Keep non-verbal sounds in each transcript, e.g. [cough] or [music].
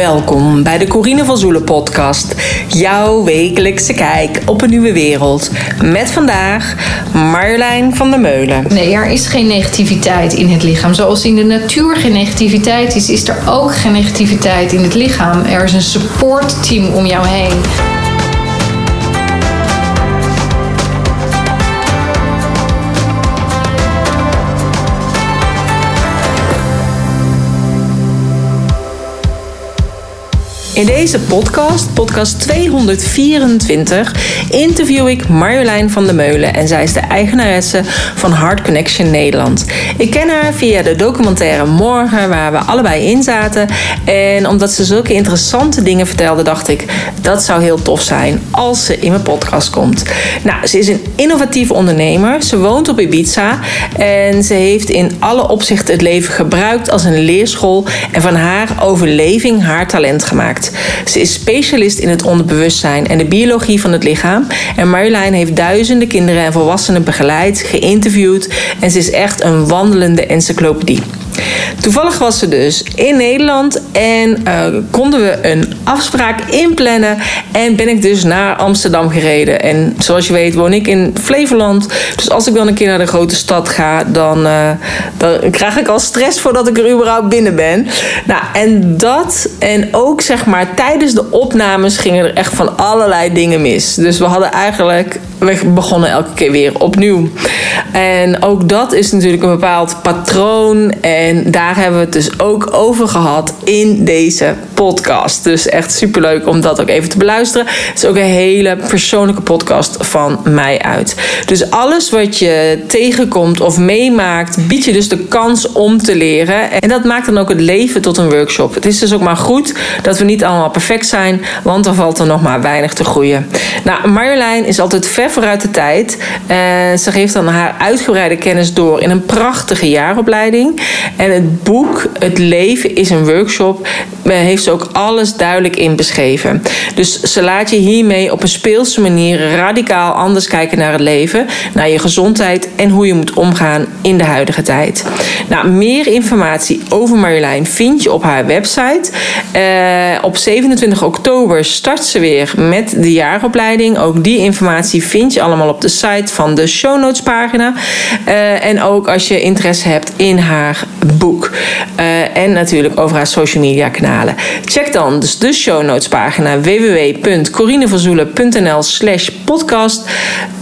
Welkom bij de Corine van Zoelen podcast. Jouw wekelijkse kijk op een nieuwe wereld. Met vandaag Marjolein van der Meulen. Nee, er is geen negativiteit in het lichaam. Zoals in de natuur geen negativiteit is, is er ook geen negativiteit in het lichaam. Er is een supportteam om jou heen. In deze podcast, podcast 224, interview ik Marjolein van der Meulen en zij is de eigenaresse van Heart Connection Nederland. Ik ken haar via de documentaire Morgen, waar we allebei in zaten. En omdat ze zulke interessante dingen vertelde, dacht ik dat zou heel tof zijn als ze in mijn podcast komt. Nou, ze is een innovatieve ondernemer. Ze woont op Ibiza en ze heeft in alle opzichten het leven gebruikt als een leerschool en van haar overleving haar talent gemaakt. Ze is specialist in het onderbewustzijn en de biologie van het lichaam. En Marjolein heeft duizenden kinderen en volwassenen begeleid, geïnterviewd en ze is echt een wandelende encyclopedie. Toevallig was ze dus in Nederland en uh, konden we een afspraak inplannen. En ben ik dus naar Amsterdam gereden. En zoals je weet woon ik in Flevoland. Dus als ik dan een keer naar de grote stad ga, dan, uh, dan krijg ik al stress voordat ik er überhaupt binnen ben. Nou, en dat en ook zeg maar tijdens de opnames gingen er echt van allerlei dingen mis. Dus we hadden eigenlijk, we begonnen elke keer weer opnieuw. En ook dat is natuurlijk een bepaald patroon. En daar hebben we het dus ook over gehad in deze podcast. Dus echt superleuk om dat ook even te beluisteren. Het is ook een hele persoonlijke podcast van mij uit. Dus alles wat je tegenkomt of meemaakt, biedt je dus de kans om te leren. En dat maakt dan ook het leven tot een workshop. Het is dus ook maar goed dat we niet allemaal perfect zijn, want dan valt er nog maar weinig te groeien. Nou, Marjolein is altijd ver vooruit de tijd. En ze geeft dan haar uitgebreide kennis door in een prachtige jaaropleiding. En het boek Het Leven is een workshop heeft ze ook alles duidelijk in beschreven. Dus ze laat je hiermee op een speelse manier radicaal anders kijken naar het leven, naar je gezondheid en hoe je moet omgaan in de huidige tijd. Nou, meer informatie over Marjolein vind je op haar website. Uh, op 27 oktober start ze weer met de jaaropleiding. Ook die informatie vind je allemaal op de site van de show notes pagina. Uh, en ook als je interesse hebt in haar boek. Uh, en natuurlijk over haar social media kanalen. Check dan dus de show notes pagina www.corinevanzoelen.nl slash podcast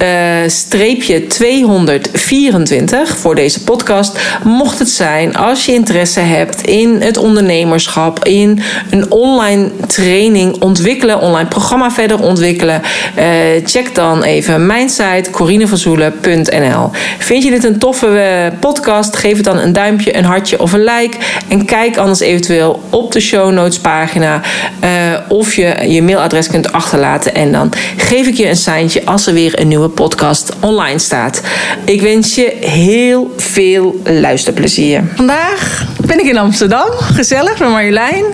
uh, streepje 224 voor deze podcast. Mocht het zijn als je interesse hebt in het ondernemerschap, in een online training ontwikkelen, online programma verder ontwikkelen, uh, check dan even mijn site corinevanzoelen.nl. Vind je dit een toffe podcast? Geef het dan een duimpje, een hartje of een like. En kijk anders eventueel op de show notes pagina uh, of je je mailadres kunt achterlaten. En dan geef ik je een seintje als er weer een nieuwe podcast online staat. Ik wens je heel veel luisterplezier. Vandaag ben ik in Amsterdam. Gezellig met Marjolein.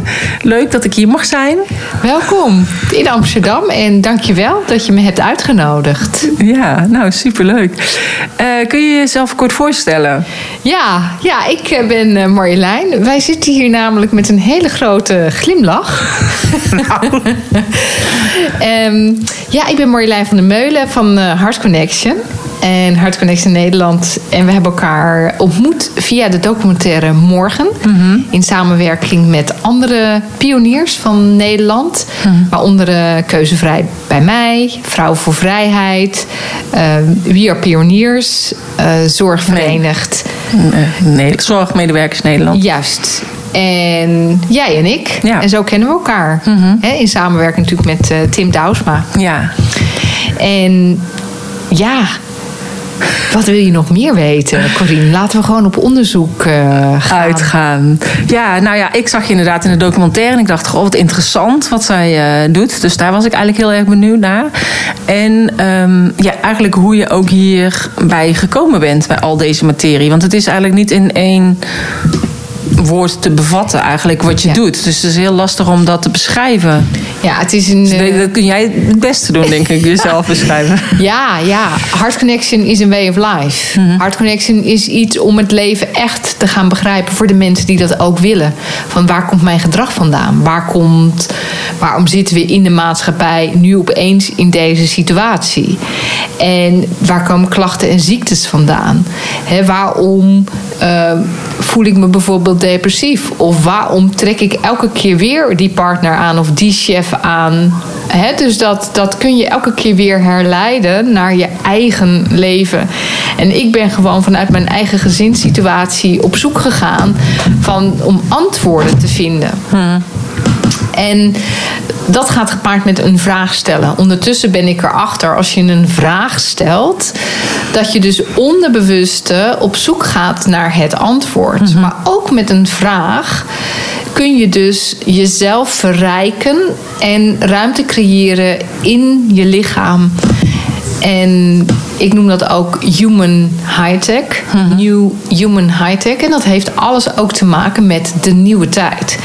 Leuk dat ik hier mag zijn. Welkom in Amsterdam en dankjewel dat je me hebt uitgenodigd. Ja, nou superleuk. Uh, kun je jezelf kort voorstellen? Ja, ja ik ben Marjolein. Wij zitten hier namelijk met een hele grote glimlach. Nou. um, [laughs] ja, ik ben Marjolein van der Meulen van uh, Heart Connection. En Heart Connection Nederland. En we hebben elkaar ontmoet via de documentaire Morgen. Mm -hmm. In samenwerking met andere pioniers van Nederland. Mm -hmm. Waaronder uh, Keuzevrij bij mij, Vrouw voor Vrijheid, uh, We Are Pioniers, uh, Zorgverenigd. Nee. nee. Zorgmedewerkers Nederland. Juist. En jij en ik. Ja. En zo kennen we elkaar. Mm -hmm. He, in samenwerking natuurlijk met uh, Tim Douwsma. Ja. En ja, wat wil je nog meer weten, Corine? Laten we gewoon op onderzoek gaan. uitgaan. Ja, nou ja, ik zag je inderdaad in de documentaire en ik dacht, goh, wat interessant wat zij uh, doet. Dus daar was ik eigenlijk heel erg benieuwd naar. En um, ja, eigenlijk hoe je ook hierbij gekomen bent bij al deze materie. Want het is eigenlijk niet in één woord te bevatten eigenlijk wat je ja. doet. Dus het is heel lastig om dat te beschrijven. Ja, het is een. Dus eh, dat kun jij het beste doen, denk ik, jezelf [laughs] beschrijven. Ja, ja. Heart Connection is een way of life. Heart Connection is iets om het leven echt te gaan begrijpen voor de mensen die dat ook willen. Van waar komt mijn gedrag vandaan? Waar komt, waarom zitten we in de maatschappij nu opeens in deze situatie? En waar komen klachten en ziektes vandaan? Hè, waarom eh, voel ik me bijvoorbeeld depressief? Of waarom trek ik elke keer weer die partner aan of die chef aan? Hè, dus dat, dat kun je elke keer weer herleiden naar je eigen leven. En ik ben gewoon vanuit mijn eigen gezinssituatie op zoek gegaan van, om antwoorden te vinden. En dat gaat gepaard met een vraag stellen. Ondertussen ben ik erachter, als je een vraag stelt, dat je dus onderbewuste op zoek gaat naar het antwoord. Maar ook met een vraag kun je dus jezelf verrijken en ruimte creëren in je lichaam. En ik noem dat ook human high-tech, new human high-tech. En dat heeft alles ook te maken met de nieuwe tijd.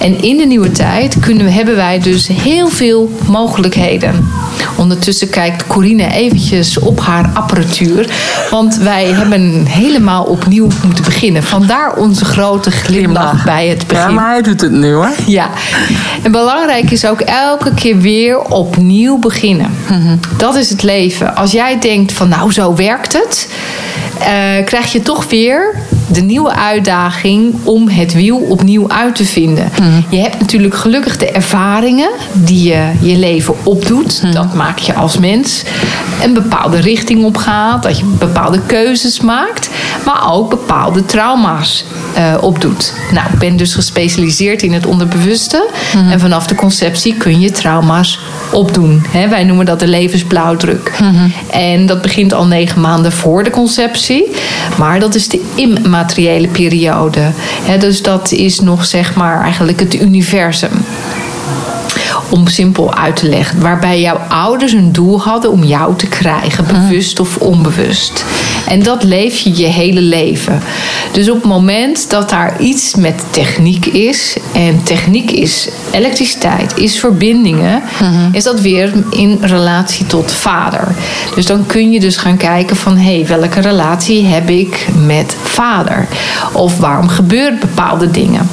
En in de nieuwe tijd kunnen we, hebben wij dus heel veel mogelijkheden. Ondertussen kijkt Corine eventjes op haar apparatuur. Want wij hebben helemaal opnieuw moeten beginnen. Vandaar onze grote glimlach bij het begin. Ja, maar hij doet het nu hoor. Ja, en belangrijk is ook elke keer weer opnieuw beginnen. Dat is het leven. Als jij denkt van nou zo werkt het, eh, krijg je toch weer de nieuwe uitdaging om het wiel opnieuw uit te vinden. Je hebt natuurlijk gelukkig de ervaringen die je je leven opdoet. Dat maak je als mens. Een bepaalde richting opgaat, dat je bepaalde keuzes maakt, maar ook bepaalde trauma's eh, opdoet. Nou, ik ben dus gespecialiseerd in het onderbewuste. En vanaf de conceptie kun je trauma's opdoen. Wij noemen dat de levensblauwdruk. En dat begint al negen maanden voor de conceptie. Maar dat is de immateriële periode. Dus dat is nog zeg maar eigenlijk het universum om simpel uit te leggen. Waarbij jouw ouders een doel hadden om jou te krijgen, bewust of onbewust. En dat leef je je hele leven. Dus op het moment dat daar iets met techniek is, en techniek is elektriciteit, is verbindingen, is dat weer in relatie tot vader. Dus dan kun je dus gaan kijken van hé, hey, welke relatie heb ik met vader? Of waarom gebeuren bepaalde dingen?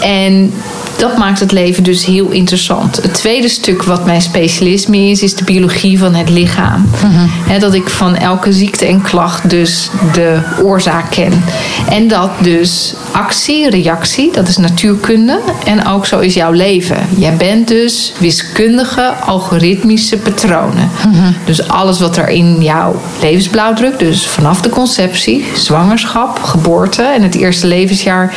En dat maakt het leven dus heel interessant. Het tweede stuk wat mijn specialisme is, is de biologie van het lichaam. He, dat ik van elke ziekte en klacht dus de oorzaak ken. En dat dus actie, reactie, dat is natuurkunde. En ook zo is jouw leven. Jij bent dus wiskundige, algoritmische patronen. Dus alles wat er in jouw levensblauwdruk, dus vanaf de conceptie, zwangerschap, geboorte en het eerste levensjaar,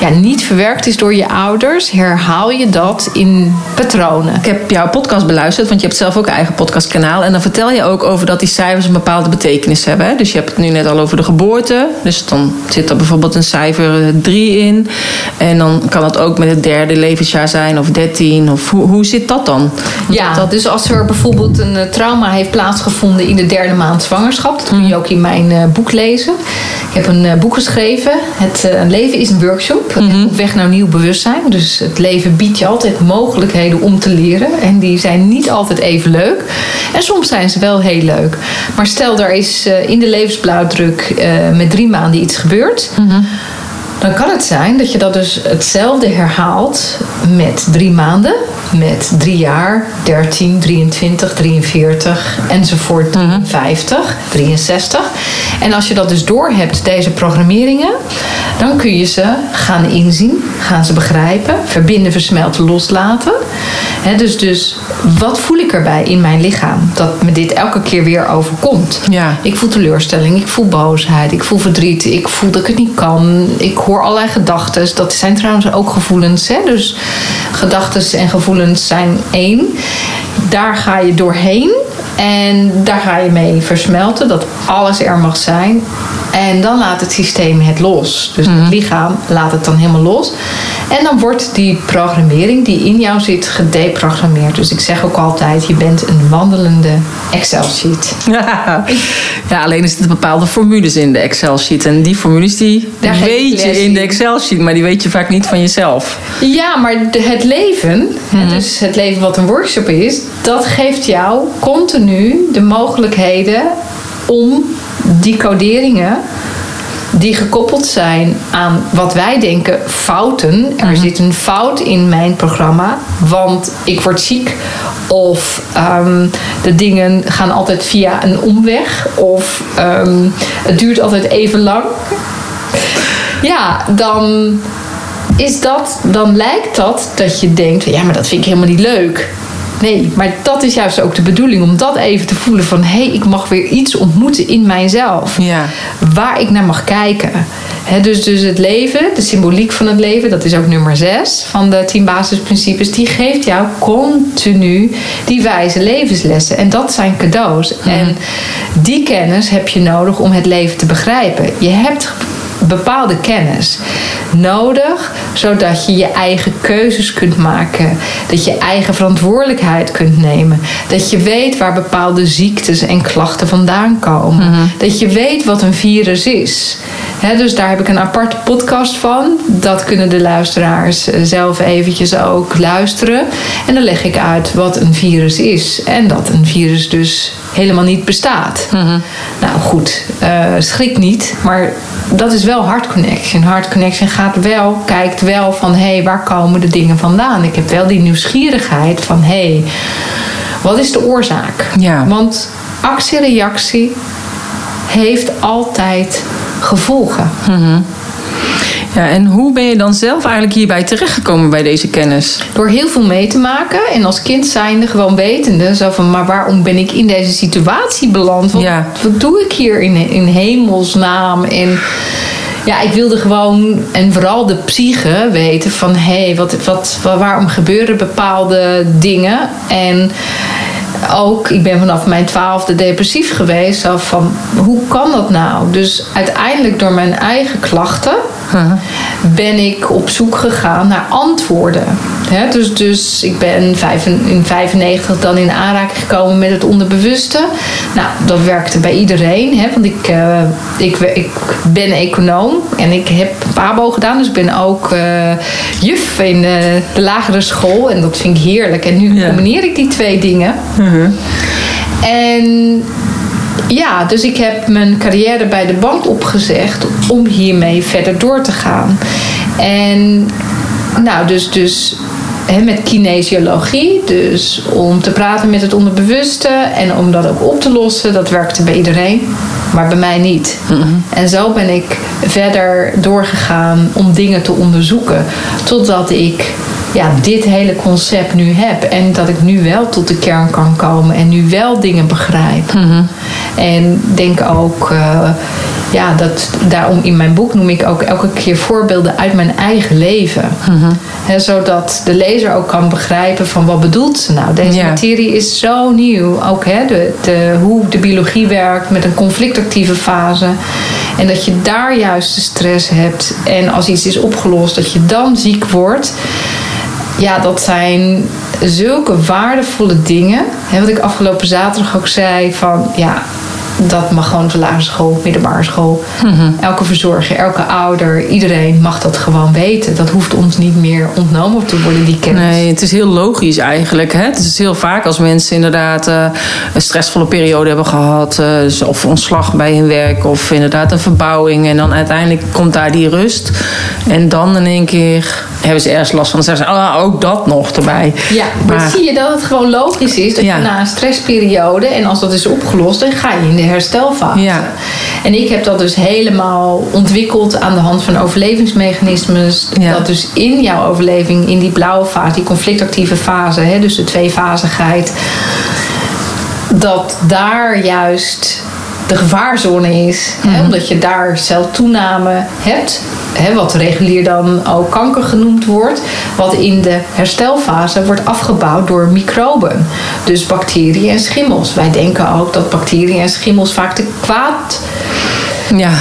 ja, niet verwerkt is door je ouders, herhaal je dat in patronen. Ik heb jouw podcast beluisterd, want je hebt zelf ook een eigen podcastkanaal. En dan vertel je ook over dat die cijfers een bepaalde betekenis hebben. Hè? Dus je hebt het nu net al over de geboorte. Dus dan zit er bijvoorbeeld een cijfer 3 in. En dan kan het ook met het derde levensjaar zijn of 13. Of hoe, hoe zit dat dan? Ja, dat, dus als er bijvoorbeeld een eh, trauma heeft plaatsgevonden in de derde maand zwangerschap, dat kun je ook in mijn eh, boek lezen. Ik heb een eh, boek geschreven. Het eh, leven is een workshop. Op weg naar nieuw bewustzijn. Dus het leven biedt je altijd mogelijkheden om te leren. En die zijn niet altijd even leuk. En soms zijn ze wel heel leuk. Maar stel, er is eh, in de levensblauwdruk eh, met drie maanden iets gebeurd. Dan kan het zijn dat je dat dus hetzelfde herhaalt met drie maanden, met drie jaar, 13, 23, 43 enzovoort, 53, 63. En als je dat dus doorhebt, deze programmeringen, dan kun je ze gaan inzien, gaan ze begrijpen, verbinden, versmelten, loslaten. Dus, dus wat voel ik erbij in mijn lichaam dat me dit elke keer weer overkomt? Ja. Ik voel teleurstelling, ik voel boosheid, ik voel verdriet, ik voel dat ik het niet kan. Ik hoor allerlei gedachten. Dat zijn trouwens ook gevoelens. Hè? Dus gedachten en gevoelens zijn één. Daar ga je doorheen en daar ga je mee versmelten dat alles er mag zijn. En dan laat het systeem het los. Dus het lichaam laat het dan helemaal los. En dan wordt die programmering die in jou zit gedeprogrammeerd. Dus ik zeg ook altijd, je bent een wandelende Excel-sheet. Ja. [laughs] ja, alleen er zitten bepaalde formules in de Excel-sheet. En die formules die Daar weet je in de Excel-sheet, maar die weet je vaak niet van jezelf. Ja, maar het leven, dus het leven wat een workshop is, dat geeft jou continu de mogelijkheden om die coderingen die gekoppeld zijn aan wat wij denken fouten. Er zit een fout in mijn programma, want ik word ziek. Of ehm, de dingen gaan altijd via een omweg. Of ehm, het duurt altijd even lang. Ja, dan is dat, dan lijkt dat dat je denkt, ja, maar dat vind ik helemaal niet leuk. Nee, maar dat is juist ook de bedoeling om dat even te voelen van hé, hey, ik mag weer iets ontmoeten in mijzelf. Ja. Waar ik naar mag kijken. Dus, dus het leven, de symboliek van het leven, dat is ook nummer 6 van de 10 basisprincipes, die geeft jou continu die wijze levenslessen. En dat zijn cadeaus. En die kennis heb je nodig om het leven te begrijpen. Je hebt bepaalde kennis nodig, zodat je je eigen keuzes kunt maken. Dat je eigen verantwoordelijkheid kunt nemen. Dat je weet waar bepaalde ziektes en klachten vandaan komen. Dat je weet wat een virus is. Dus daar heb ik een aparte podcast van. Dat kunnen de luisteraars eh, zelf eventjes ook luisteren. En dan leg ik uit wat een virus is. En dat een virus dus helemaal niet bestaat. Nou goed, eh, schrik niet. Maar dat is wel Heart Connection. Heart Connection gaat wel, kijkt wel van... hé, hey, waar komen de dingen vandaan? Ik heb wel die nieuwsgierigheid van... hé, hey, wat is de oorzaak? Ja. Want actie-reactie heeft altijd gevolgen. Ja. En hoe ben je dan zelf eigenlijk hierbij terechtgekomen bij deze kennis? Door heel veel mee te maken en als kind zijnde gewoon wetende. Zo van, maar waarom ben ik in deze situatie beland? Wat, Ja. wat doe ik hier in, in hemelsnaam? En ja, ik wilde gewoon, en vooral de psyche, weten van... hé, hey, wat, wat, wa- waarom gebeuren bepaalde dingen? En ook, ik ben vanaf mijn twaalfde depressief geweest. Van, hoe kan dat nou? Dus uiteindelijk door mijn eigen klachten... ben ik op zoek gegaan naar antwoorden. Hè, dus, dus ik ben vijf- in 95 dan in aanraking gekomen met het onderbewuste. Nou, dat werkte bij iedereen. Hè, want ik, eh, ik, ik ben econoom en ik heb PABO gedaan. Dus ik ben ook eh, juf in eh, de lagere school. En dat vind ik heerlijk. En nu Ja. combineer ik die twee dingen. En ja, dus ik heb mijn carrière bij de bank opgezegd om hiermee verder door te gaan. En nou, dus, dus hè, met kinesiologie, dus om te praten met het onderbewuste en om dat ook op te lossen, dat werkte bij iedereen, maar bij mij niet. En zo ben ik verder doorgegaan om dingen te onderzoeken, totdat ik ja, dit hele concept nu heb. En dat ik nu wel tot de kern kan komen en nu wel dingen begrijp. En denk ook, eh, ja, dat daarom in mijn boek noem ik ook elke keer voorbeelden uit mijn eigen leven. Hè, zodat de lezer ook kan begrijpen van wat bedoelt ze nou. Deze Ja. materie is zo nieuw. Ook hè, de, de, hoe de biologie werkt met een conflictactieve fase. En dat je daar juist de stress hebt. En als iets is opgelost, dat je dan ziek wordt. Ja, dat zijn zulke waardevolle dingen. Wat ik afgelopen zaterdag ook zei van ja, dat mag gewoon lagere school, middelbare school. Elke verzorger, elke ouder, iedereen mag dat gewoon weten. Dat hoeft ons niet meer ontnomen te worden, die kennis. Nee, het is heel logisch eigenlijk. Hè? Het is heel vaak als mensen inderdaad eh, een stressvolle periode hebben gehad. eh, dus of ontslag bij hun werk. Of inderdaad een verbouwing. En dan uiteindelijk komt daar die rust. En dan in één keer hebben ze ergens last van. Dan zeggen ze, ah, ook dat nog erbij. Ja, maar, zie je dat het gewoon logisch is dat Ja. je na een stressperiode, en als dat is opgelost, dan ga je in de herstelfase. Ja. En ik heb dat dus helemaal ontwikkeld aan de hand van overlevingsmechanismes. Ja. Dat dus in jouw overleving, in die blauwe fase, die conflictactieve fase, hè, dus de tweefazigheid, dat daar juist de gevaarzone is. Hè, omdat je daar celtoename hebt. Hè, wat regulier dan ook kanker genoemd wordt. Wat in de herstelfase wordt afgebouwd door microben. Dus bacteriën en schimmels. Wij denken ook dat bacteriën en schimmels vaak te kwaad Ja,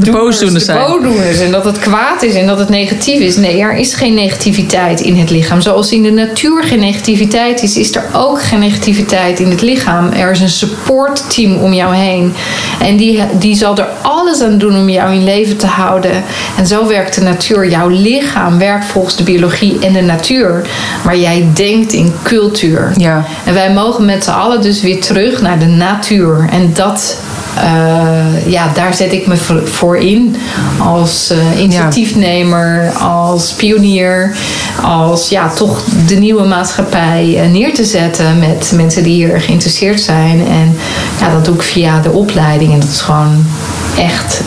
de boosdoeners zijn. De boosdoeners en dat het kwaad is en dat het negatief is. Nee, er is geen negativiteit in het lichaam. Zoals in de natuur geen negativiteit is, is er ook geen negativiteit in het lichaam. Er is een supportteam om jou heen. En die, die zal er alles aan doen om jou in leven te houden. En zo werkt de natuur. Jouw lichaam werkt volgens de biologie en de natuur. Maar jij denkt in cultuur. Ja. En wij mogen met z'n allen dus weer terug naar de natuur. En dat uh, ja, daar zet ik me voor in. Als uh, initiatiefnemer, als pionier, als ja, toch de nieuwe maatschappij uh, neer te zetten met mensen die hier geïnteresseerd zijn. En ja, dat doe ik via de opleiding. En dat is gewoon echt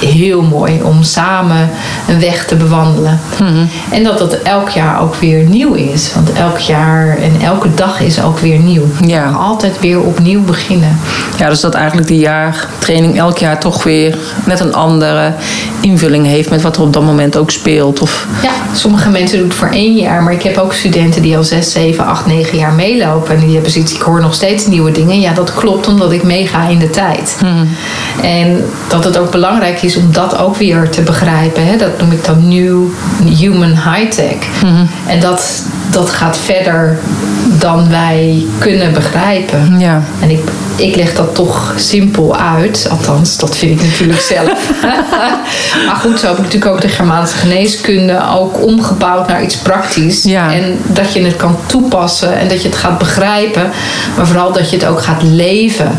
heel mooi om samen een weg te bewandelen. Mhm. En dat dat elk jaar ook weer nieuw is. Want elk jaar en elke dag is ook weer nieuw. Ja. Altijd weer opnieuw beginnen. Ja, dus dat eigenlijk die jaartraining elk jaar toch weer net een andere invulling heeft met wat er op dat moment ook speelt. Of... Ja, sommige mensen doen het voor één jaar. Maar ik heb ook studenten die al zes, zeven, acht, negen jaar meelopen. En die hebben zoiets, ik hoor nog steeds nieuwe dingen. Ja, dat klopt omdat ik meega in de tijd. Mhm. En dat het ook belangrijk is om dat ook weer te begrijpen. Hè? Dat noem ik dan New Human High Tech. Mhm. En dat, dat gaat verder dan wij kunnen begrijpen. Ja. En ik, ik leg dat toch simpel uit. Althans, dat vind ik natuurlijk [laughs] zelf. [laughs] maar goed, zo heb ik natuurlijk ook de Germaanse geneeskunde ook omgebouwd naar iets praktisch. Ja. En dat je het kan toepassen en dat je het gaat begrijpen. Maar vooral dat je het ook gaat leven.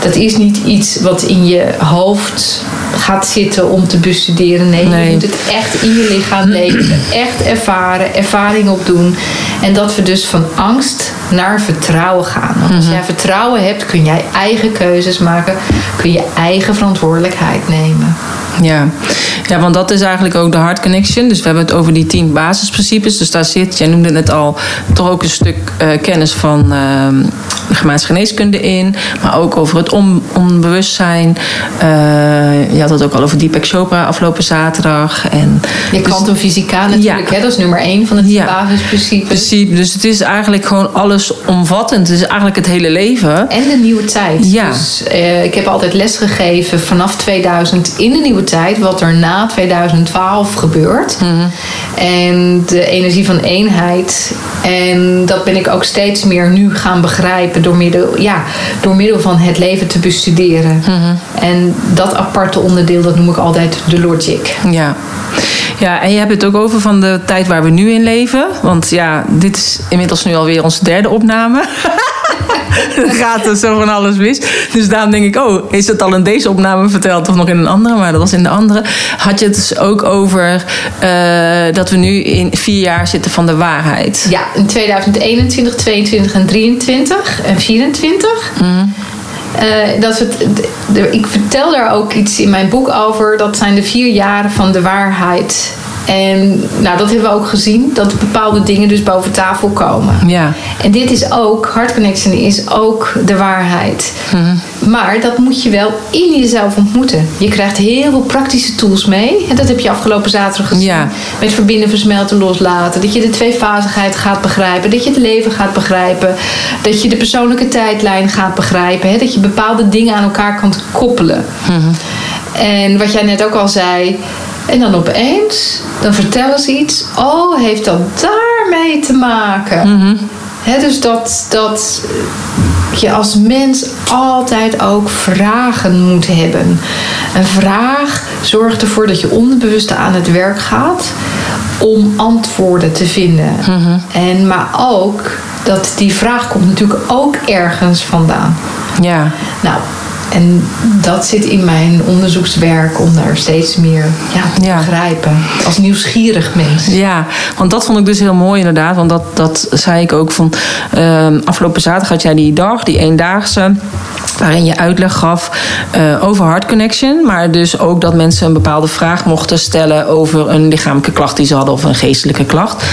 Dat is niet iets wat in je hoofd gaat zitten om te bestuderen. Nee, nee, je moet het echt in je lichaam leven. [clears throat] Echt ervaren, ervaring opdoen. En dat we dus van angst naar vertrouwen gaan. Want als mhm. jij vertrouwen hebt, kun jij eigen keuzes maken. Kun je eigen verantwoordelijkheid nemen. Ja. ja, want dat is eigenlijk ook de hard connection. Dus we hebben het over die tien basisprincipes. Dus daar zit, jij noemde het al, toch ook een stuk uh, kennis van uh, de Germaanse geneeskunde in. Maar ook over het on, onbewustzijn. Uh, je had het ook al over Deepak Chopra afgelopen zaterdag. En je dus, kwantumfysica natuurlijk, ja. hè? dat is nummer één van de tien ja. basisprincipes. Principe, dus het is eigenlijk gewoon alles omvattend. Het is eigenlijk het hele leven. En de nieuwe tijd. Ja. Dus uh, ik heb altijd les gegeven vanaf 2000 in de nieuwe tijd wat er na 2012 gebeurt. Mhm. En de energie van eenheid. En dat ben ik ook steeds meer nu gaan begrijpen door middel, ja, door middel van het leven te bestuderen. Mhm. En dat aparte onderdeel, dat noem ik altijd de logic. Ja. Ja, en je hebt het ook over van de tijd waar we nu in leven. Want ja, dit is inmiddels nu alweer onze derde opname. [laughs] [laughs] Dan gaat er zo van alles mis. Dus daarom denk ik, oh, is het al in deze opname verteld of nog in een andere? Maar dat was in de andere. Had je het dus ook over uh, dat we nu in vier jaar zitten van de waarheid? Ja, in 2021, 22 en 23 en 24. Mm. Uh, dat het, ik vertel daar ook iets in mijn boek over. Dat zijn de vier jaren van de waarheid. En nou, dat hebben we ook gezien, dat bepaalde dingen dus boven tafel komen. Ja. En dit is ook, Heart Connection is ook de waarheid. Mhm. Maar dat moet je wel in jezelf ontmoeten. Je krijgt heel veel praktische tools mee. En dat heb je afgelopen zaterdag gezien. Ja. Met verbinden, versmelten, loslaten. Dat je de tweefazigheid gaat begrijpen. Dat je het leven gaat begrijpen. Dat je de persoonlijke tijdlijn gaat begrijpen. Hè? Dat je bepaalde dingen aan elkaar kan koppelen. Mhm. En wat jij net ook al zei en dan opeens, dan vertellen ze iets. Oh, heeft dat daarmee te maken? Mm dus dat, dat je als mens altijd ook vragen moet hebben. Een vraag zorgt ervoor dat je onderbewuste aan het werk gaat om antwoorden te vinden. Mhm. en, maar ook dat die vraag komt natuurlijk ook ergens vandaan. Ja. Nou, en dat zit in mijn onderzoekswerk om daar steeds meer ja, te ja. begrijpen. Als nieuwsgierig mens. Ja, want dat vond ik dus heel mooi inderdaad. Want dat, dat zei ik ook van... Uh, afgelopen zaterdag had jij die dag, die eendaagse waarin je uitleg gaf uh, over Heart Connection. Maar dus ook dat mensen een bepaalde vraag mochten stellen over een lichamelijke klacht die ze hadden of een geestelijke klacht.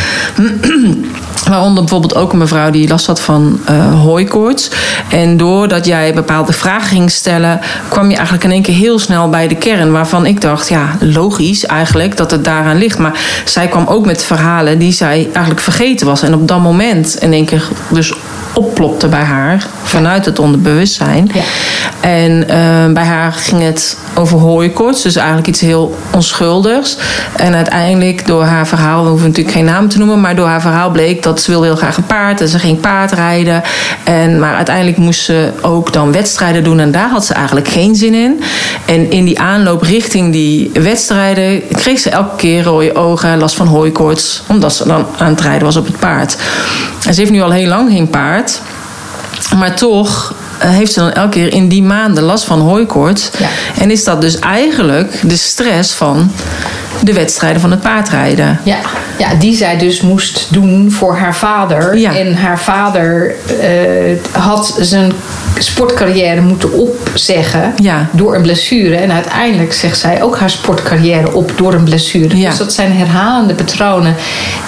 [clears throat] Waaronder bijvoorbeeld ook een mevrouw die last had van uh, hooikoorts. En doordat jij bepaalde vragen ging stellen, kwam je eigenlijk in één keer heel snel bij de kern. Waarvan ik dacht, ja, logisch eigenlijk dat het daaraan ligt. Maar zij kwam ook met verhalen die zij eigenlijk vergeten was. En op dat moment in één keer dus opplopte bij haar vanuit het onderbewustzijn. Ja. En eh, bij haar ging het over hooikoorts, dus eigenlijk iets heel onschuldigs. En uiteindelijk door haar verhaal, we hoeven natuurlijk geen naam te noemen, maar door haar verhaal bleek dat ze wilde heel graag een paard en ze ging paardrijden. En, maar uiteindelijk moest ze ook dan wedstrijden doen en daar had ze eigenlijk geen zin in. En in die aanloop richting die wedstrijden kreeg ze elke keer rode ogen, last van hooikoorts, omdat ze dan aan het rijden was op het paard. En ze heeft nu al heel lang geen paard. Maar toch eh, heeft ze dan elke keer in die maanden last van hooikoorts. Ja. En is dat dus eigenlijk de stress van de wedstrijden van het paardrijden. Ja, ja, die zij dus moest doen voor haar vader. Ja. En haar vader eh, had zijn sportcarrière moeten opzeggen Ja. door een blessure. En uiteindelijk zegt zij ook haar sportcarrière op door een blessure. Ja. Dus dat zijn herhalende patronen.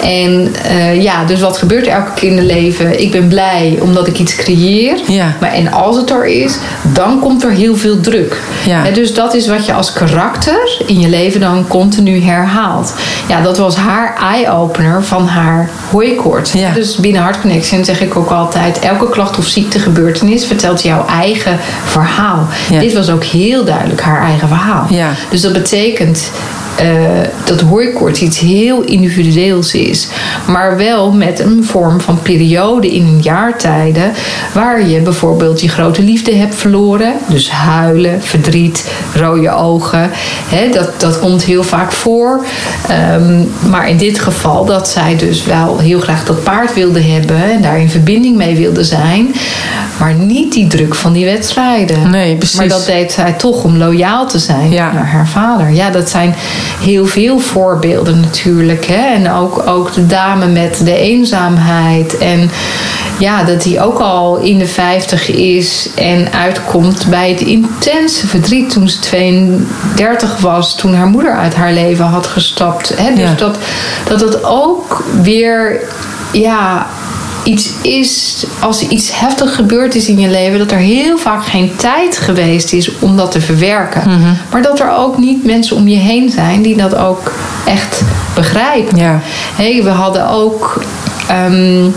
En eh, ja, dus wat gebeurt er elke keer in het leven? Ik ben blij omdat ik iets creëer. Ja. Maar en als het er is, dan komt er heel veel druk. Hè, dus dat is wat je als karakter in je leven dan continu herhaalt. Ja, dat was haar eye-opener van haar hooikoorts. Ja. Dus binnen Heart Connection zeg ik ook altijd... elke klacht of ziektegebeurtenis vertelt jouw eigen verhaal. Ja. Dit was ook heel duidelijk haar eigen verhaal. Ja. Dus dat betekent dat hooikoorts iets heel individueels is. Maar wel met een vorm van periode in een jaartijden... waar je bijvoorbeeld je grote liefde hebt verloren. Dus huilen, verdriet, rode ogen. Dat, dat komt heel vaak voor. Ehm, maar in dit geval dat zij dus wel heel graag dat paard wilde hebben... en daar in verbinding mee wilde zijn... maar niet die druk van die wedstrijden. Nee, precies. Maar dat deed zij toch om loyaal te zijn Ja. naar haar vader. Ja, dat zijn heel veel voorbeelden natuurlijk. Hè? En ook, ook de dame met de eenzaamheid. En ja, dat die ook al in de 50 is en uitkomt bij het intense verdriet toen ze 32 was, toen haar moeder uit haar leven had gestapt. Hè? Dus Ja. dat, dat het ook weer ja, iets is, als er iets heftig gebeurd is in je leven, dat er heel vaak geen tijd geweest is om dat te verwerken. Mhm. Maar dat er ook niet mensen om je heen zijn die dat ook echt begrijpen. Ja. Hé, we hadden ook. ehm,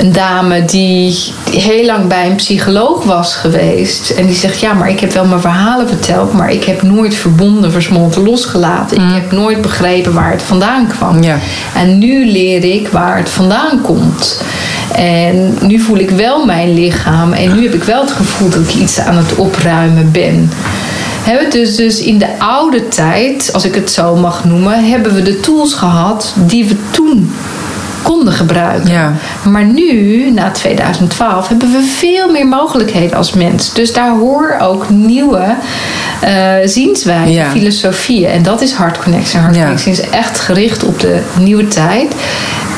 een dame die heel lang bij een psycholoog was geweest. En die zegt: Ja, maar ik heb wel mijn verhalen verteld. Maar ik heb nooit verbonden, versmolten, losgelaten. Ik heb nooit begrepen waar het vandaan kwam. Ja. En nu leer ik waar het vandaan komt. En nu voel ik wel mijn lichaam. En nu heb ik wel het gevoel dat ik iets aan het opruimen ben. Hè, dus, dus in de oude tijd, als ik het zo mag noemen, hebben we de tools gehad die we toen konden gebruiken. Ja. Maar nu, na 2012, hebben we veel meer mogelijkheden als mens. Dus daar horen ook nieuwe eh zienswijzen, Ja. filosofieën. En dat is Heart Connection. Heart Ja. Connection is echt gericht op de nieuwe tijd.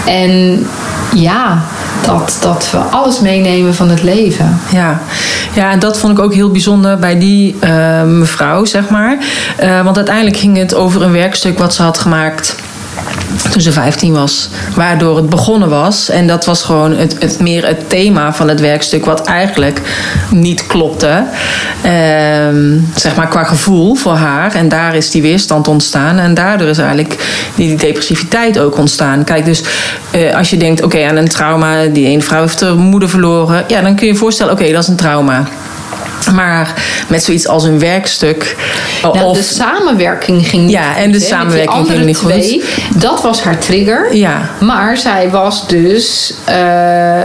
En ja, dat, dat we alles meenemen van het leven. Ja. ja, en dat vond ik ook heel bijzonder bij die eh, mevrouw, zeg maar. Eh, want uiteindelijk ging het over een werkstuk wat ze had gemaakt toen ze 15 was. Waardoor het begonnen was. En dat was gewoon het, het meer het thema van het werkstuk, wat eigenlijk niet klopte. Ehm, zeg maar qua gevoel voor haar. En daar is die weerstand ontstaan. En daardoor is eigenlijk die depressiviteit ook ontstaan. Kijk, dus eh, als je denkt, oké, aan een trauma, die ene vrouw heeft haar moeder verloren. Ja, dan kun je je voorstellen, oké, dat is een trauma. Maar met zoiets als een werkstuk. Nou, of, de samenwerking ging niet Ja, en de samenwerking ging niet goed. Dat was haar trigger. Ja. Maar zij was dus eh,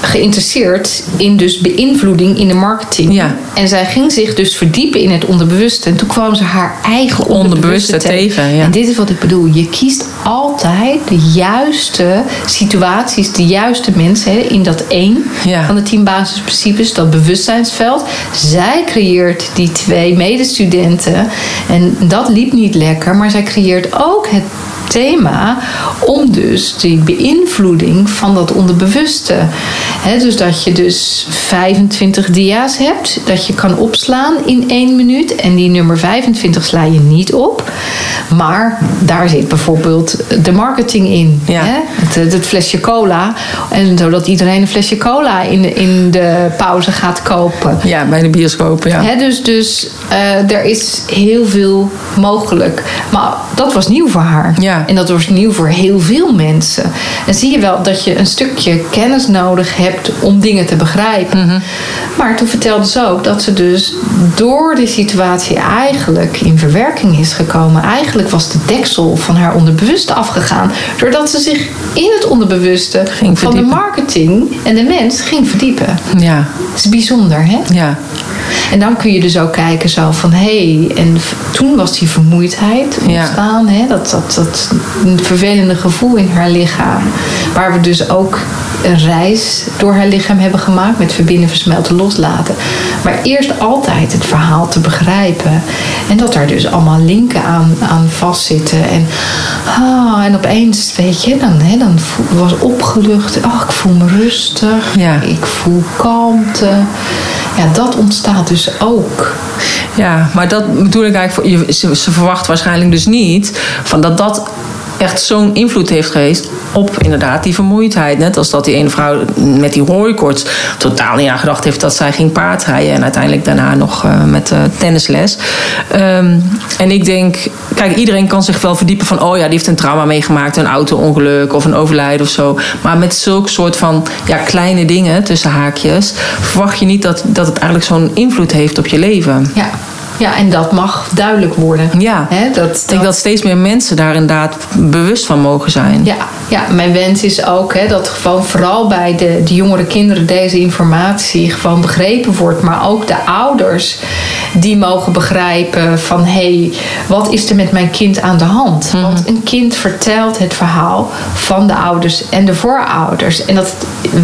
geïnteresseerd in dus beïnvloeding in de marketing. Ja. En zij ging zich dus verdiepen in het onderbewuste. En toen kwam ze haar eigen onderbewuste, Onderbewuste tegen, ja. En dit is wat ik bedoel. Je kiest altijd de juiste situaties, de juiste mensen in dat één Ja. van de tien basisprincipes, dat bewustzijnsveld. Zij creëert die twee medestudenten. En dat liep niet lekker, maar zij creëert ook het thema om dus die beïnvloeding van dat onderbewuste. Dus dat je dus 25 dia's hebt, dat je kan opslaan in één minuut. En die nummer 25 sla je niet op. Maar daar zit bijvoorbeeld de marketing in. Ja. Het, het flesje cola. En zodat iedereen een flesje cola in de, in de pauze gaat kopen. ja, bij de bioscoop, ja. Dus dus eh, er is heel veel mogelijk. Maar dat was nieuw voor haar. Ja. En dat was nieuw voor heel veel mensen. En zie je wel dat je een stukje kennis nodig hebt om dingen te begrijpen. Mhm. Maar toen vertelde ze ook dat ze dus door die situatie eigenlijk in verwerking is gekomen. Eigenlijk was de deksel van haar onderbewuste afgegaan. Doordat ze zich in het onderbewuste Ging van de marketing en de mens ging verdiepen. Ja, Dat is bijzonder, hè? ja. En dan kun je dus ook kijken zo van... hé, hey, en toen was die vermoeidheid Ja. ontstaan. Hè? Dat, dat, dat een vervelende gevoel in haar lichaam. Waar we dus ook een reis door haar lichaam hebben gemaakt... met verbinden, versmelten, loslaten. Maar eerst altijd het verhaal te begrijpen. En dat daar dus allemaal linken aan, aan vastzitten. En, ah, en opeens, weet je, dan, hè, dan was opgelucht. Oh, ik voel me rustig. Ja. Ik voel kalmte. Ja, dat ontstaat dus ook. Ja, maar dat bedoel ik eigenlijk. Ze verwacht waarschijnlijk dus niet van dat dat echt zo'n invloed heeft geweest op inderdaad die vermoeidheid. Net als dat die ene vrouw met die hooikoorts totaal niet aan gedacht heeft dat zij ging paardrijden. En uiteindelijk daarna nog eh, met eh, tennisles. Ehm, en ik denk, kijk, iedereen kan zich wel verdiepen van... oh ja, die heeft een trauma meegemaakt, een auto-ongeluk of een overlijden of zo. Maar met zulke soort van ja, kleine dingen, tussen haakjes... verwacht je niet dat, dat het eigenlijk zo'n invloed heeft op je leven. Ja. Ja, en dat mag duidelijk worden. Ja. Dat, Ik denk dat steeds meer mensen daar inderdaad bewust van mogen zijn. Ja, ja, mijn wens is ook hè, dat gewoon vooral bij de, de jongere kinderen deze informatie gewoon begrepen wordt. Maar ook de ouders die mogen begrijpen van hé, hey, wat is er met mijn kind aan de hand? Want een kind vertelt het verhaal van de ouders en de voorouders. En dat,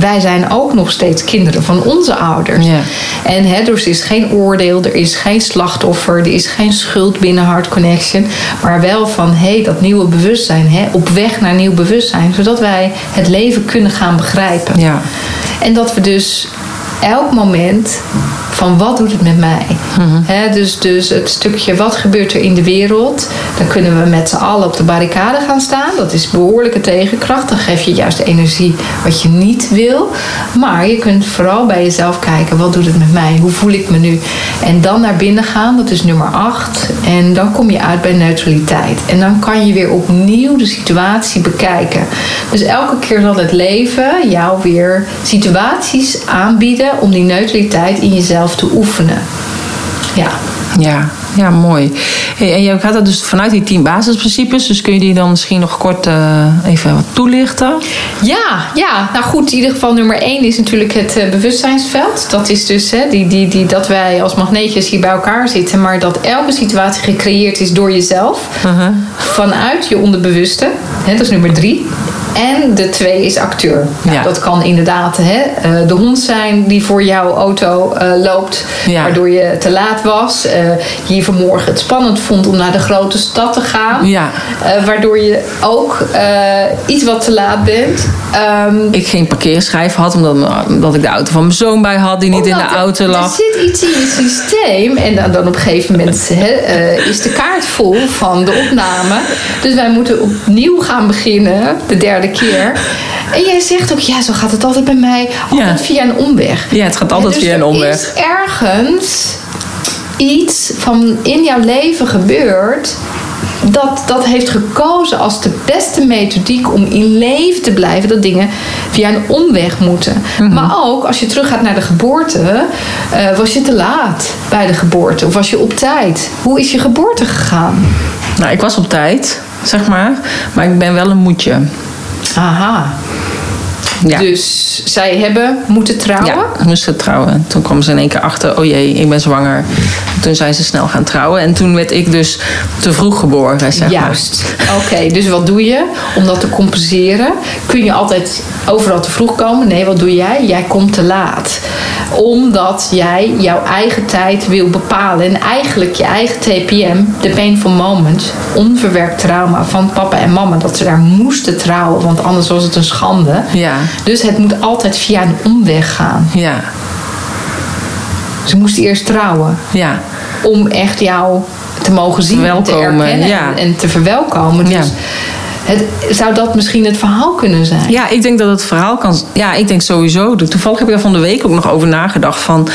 wij zijn ook nog steeds kinderen van onze ouders. Ja. En hè, dus er is geen oordeel, er is geen slachtoffer, er is geen schuld binnen Heart Connection. Maar wel van hé, dat nieuwe bewustzijn, hè, op weg naar nieuw bewustzijn. Zodat wij het leven kunnen gaan begrijpen. Ja. En dat we dus elk moment van wat doet het met mij? Hè, dus, dus het stukje wat gebeurt er in de wereld. Dan kunnen we met z'n allen op de barricade gaan staan. Dat is behoorlijke tegenkracht. Dan geef je juist de energie wat je niet wil. Maar je kunt vooral bij jezelf kijken. Wat doet het met mij? Hoe voel ik me nu? En dan naar binnen gaan. Dat is nummer 8. En dan kom je uit bij neutraliteit. En dan kan je weer opnieuw de situatie bekijken. Dus elke keer zal het leven jou weer situaties aanbieden om die neutraliteit in jezelf te oefenen. Ja. Ja, ja mooi. Hey, en je gaat dat dus vanuit die tien basisprincipes. Dus kun je die dan misschien nog kort eh, even wat toelichten? Ja, ja, nou goed, in ieder geval nummer één is natuurlijk het eh, bewustzijnsveld. Dat is dus hè, die, die, die, dat wij als magneetjes hier bij elkaar zitten, maar dat elke situatie gecreëerd is door jezelf, vanuit je onderbewuste. Hè, dat is nummer drie. En de twee is acteur. Nou, Ja. Dat kan inderdaad hè, eh, de hond zijn die voor jouw auto eh, loopt, Ja. waardoor je te laat was. eh, je vanmorgen het spannend vond om naar de grote stad te gaan. Ja. Waardoor je ook iets wat te laat bent. Ehm, Ik geen parkeerschijf had, omdat, omdat ik de auto van mijn zoon bij had die niet in de er- auto Er lag. zit iets in je systeem. En dan, dan op een gegeven moment hè, is de kaart vol van de opname. Dus wij moeten opnieuw gaan beginnen, de derde keer. En jij zegt ook, ja, zo gaat het altijd bij mij. Altijd Ja. via een omweg. Ja, het gaat altijd dus via een er omweg. is ergens iets van in jouw leven gebeurd dat, dat heeft gekozen als de beste methodiek om in leven te blijven, dat dingen via een omweg moeten. Mhm. Maar ook als je teruggaat naar de geboorte, eh, was je te laat bij de geboorte of was je op tijd? Hoe is je geboorte gegaan? Nou, ik was op tijd, zeg maar. Maar ik ben wel een moedje. Aha. Ja. Dus zij hebben moeten trouwen. Ja, ik moest trouwen. Toen kwam ze in één keer achter, oh jee, ik ben zwanger. Toen zijn ze snel gaan trouwen. En toen werd ik dus te vroeg geboren, zeg maar. Juist. Oké, dus wat doe je om dat te compenseren? Kun je altijd overal te vroeg komen? Nee, wat doe jij? Jij komt te laat. Omdat jij jouw eigen tijd wil bepalen. En eigenlijk je eigen TPM, de painful moment, onverwerkt trauma van papa en mama, dat ze daar moesten trouwen, want anders was het een schande. Ja, Dus het moet altijd via een omweg gaan. ja, Ze moesten eerst trouwen ja. om echt jou te mogen zien en te erkennen ja. en, en te verwelkomen. Dus Ja. Het, zou dat misschien het verhaal kunnen zijn? Ja, ik denk dat het verhaal kan. Ja, ik denk sowieso. Toevallig heb ik daar van de week ook nog over nagedacht. Van,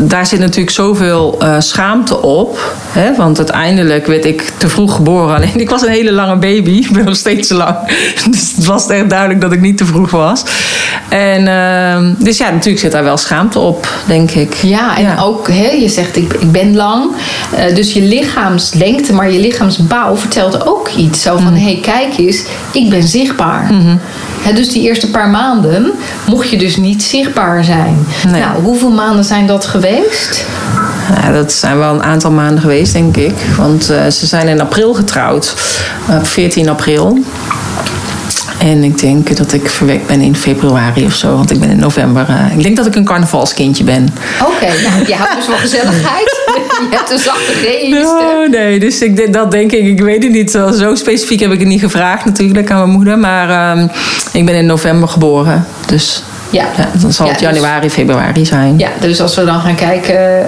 daar zit natuurlijk zoveel uh, schaamte op. Hè? Want uiteindelijk werd ik te vroeg geboren. [laughs] Alleen ik was een hele lange baby. Ik ben nog steeds te lang. [laughs] Dus het was echt duidelijk dat ik niet te vroeg was. En, uh, dus ja, natuurlijk zit daar wel schaamte op, denk ik. Ja, en ook, hè, je zegt ik, ik ben lang. Uh, dus je lichaamslengte, maar je lichaamsbouw vertelt ook iets. Zo van, hé, mm. hey, kijk eens, ik ben zichtbaar. Mm -hmm. dus die eerste paar maanden mocht je dus niet zichtbaar zijn. Nee. Nou, hoeveel maanden zijn dat geweest? Ja, dat zijn wel een aantal maanden geweest, denk ik. Want uh, ze zijn in april getrouwd, op 14 april. En ik denk dat ik verwekt ben in februari of zo. Want ik ben in november. Uh, ik denk dat ik een carnavalskindje ben. Oké, okay, nou, je houdt dus wel gezelligheid. [laughs] je hebt een zachte G no, Nee, dus ik, dat denk ik. Ik weet het niet. Zo specifiek heb ik het niet gevraagd natuurlijk aan mijn moeder. Maar uh, ik ben in november geboren. Dus ja. dan zal het dus- januari, februari zijn. Ja, dus als we dan gaan kijken,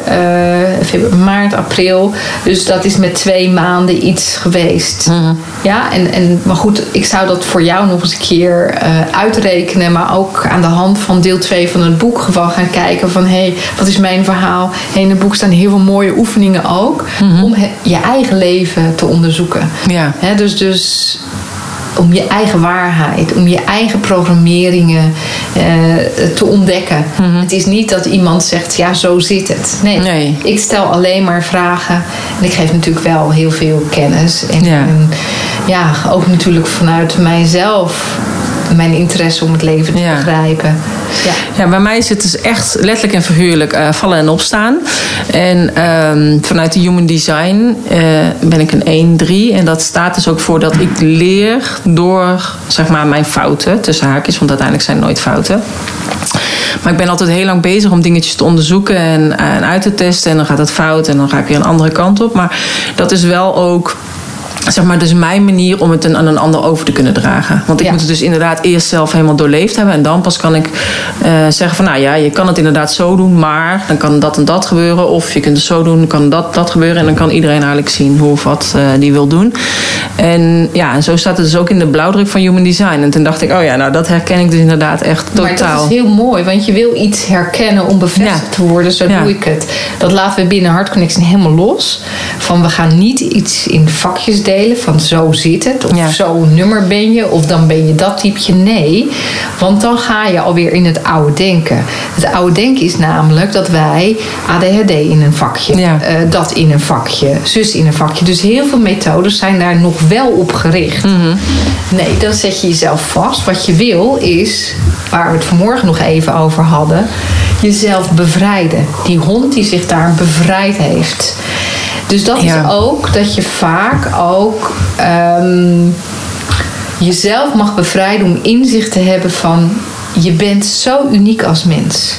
uh, maart, april. Dus dat is met twee maanden iets geweest. Mhm. Ja, en, en, maar goed, ik zou dat voor jou nog eens een keer uh, uitrekenen. Maar ook aan de hand van deel 2 van het boek gewoon gaan kijken van... hé, hey, wat is mijn verhaal? Hey, in het boek staan heel veel mooie oefeningen ook... Mhm. om je eigen leven te onderzoeken. Ja. dus, dus om je eigen waarheid, om je eigen programmeringen uh, te ontdekken. Mhm. Het is niet dat iemand zegt, ja, zo zit het. Nee, nee, ik stel alleen maar vragen. En ik geef natuurlijk wel heel veel kennis. En, ja, en, ja ook natuurlijk vanuit mijzelf mijn interesse om het leven te begrijpen. Ja. ja, bij mij is het dus echt letterlijk en figuurlijk uh, vallen en opstaan. En um, vanuit de Human Design uh, ben ik een 1-3. En dat staat dus ook voor dat ik leer door zeg maar, mijn fouten, tussen haakjes, want uiteindelijk zijn het nooit fouten. Maar ik ben altijd heel lang bezig om dingetjes te onderzoeken en, en uit te testen. En dan gaat het fout en dan ga ik weer een andere kant op. Maar dat is wel ook zeg maar, dus mijn manier om het aan een ander over te kunnen dragen. Want ik moet het dus inderdaad eerst zelf helemaal doorleefd hebben. En dan pas kan ik uh, zeggen van, nou ja, je kan het inderdaad zo doen, maar dan kan dat en dat gebeuren. Of je kunt het zo doen, dan kan dat dat gebeuren. En dan kan iedereen eigenlijk zien hoe of wat uh, die wil doen. En ja, en zo staat het dus ook in de blauwdruk van Human Design. En toen dacht ik, oh ja, nou dat herken ik dus inderdaad echt totaal. Maar dat is heel mooi, want je wil iets herkennen om bevestigd te worden. Zo doe ik het. Dat laten we binnen Heart Connection helemaal los. Van we gaan niet iets in vakjes delen van zo zit het, of ja. zo nummer ben je, of dan ben je dat typeje. Nee, want dan ga je alweer in het oude denken. Het oude denken is namelijk dat wij ADHD in een vakje, uh, dat in een vakje, zus in een vakje. Dus heel veel methodes zijn daar nog wel op gericht. Mm -hmm. Nee, dan zet je jezelf vast. Wat je wil is, waar we het vanmorgen nog even over hadden, jezelf bevrijden. Die hond die zich daar bevrijd heeft. Dus dat is ook dat je vaak ook um, jezelf mag bevrijden om inzicht te hebben van je bent zo uniek als mens.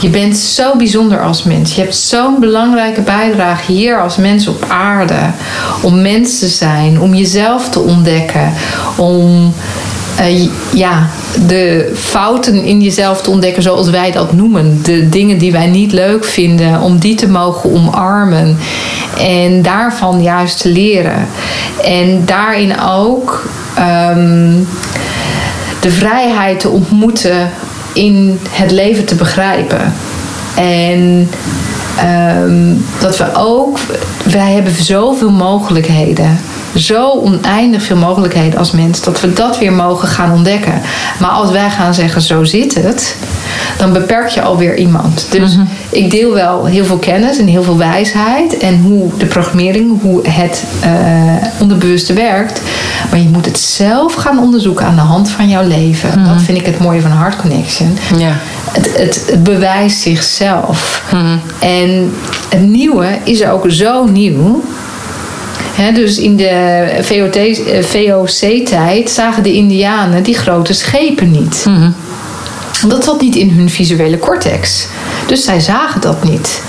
Je bent zo bijzonder als mens. Je hebt zo'n belangrijke bijdrage hier als mens op aarde. Om mens te zijn, om jezelf te ontdekken, om uh, ja, de fouten in jezelf te ontdekken, zoals wij dat noemen. De dingen die wij niet leuk vinden, om die te mogen omarmen. En daarvan juist te leren. En daarin ook um, de vrijheid te ontmoeten in het leven te begrijpen. En um, dat we ook, wij hebben zoveel mogelijkheden zo oneindig veel mogelijkheden als mens dat we dat weer mogen gaan ontdekken. Maar als wij gaan zeggen zo zit het, dan beperk je alweer iemand. Dus mhm. ik deel wel heel veel kennis en heel veel wijsheid en hoe de programmering, hoe het uh, onderbewuste werkt. Maar je moet het zelf gaan onderzoeken aan de hand van jouw leven. Mhm. Dat vind ik het mooie van Heart Connection. Ja. Het, het, het bewijst zichzelf. Mhm. En het nieuwe is ook zo nieuw dus in de VOC-tijd eh, zagen de Indianen die grote schepen niet. Mm Dat zat niet in hun visuele cortex. Dus zij zagen dat niet.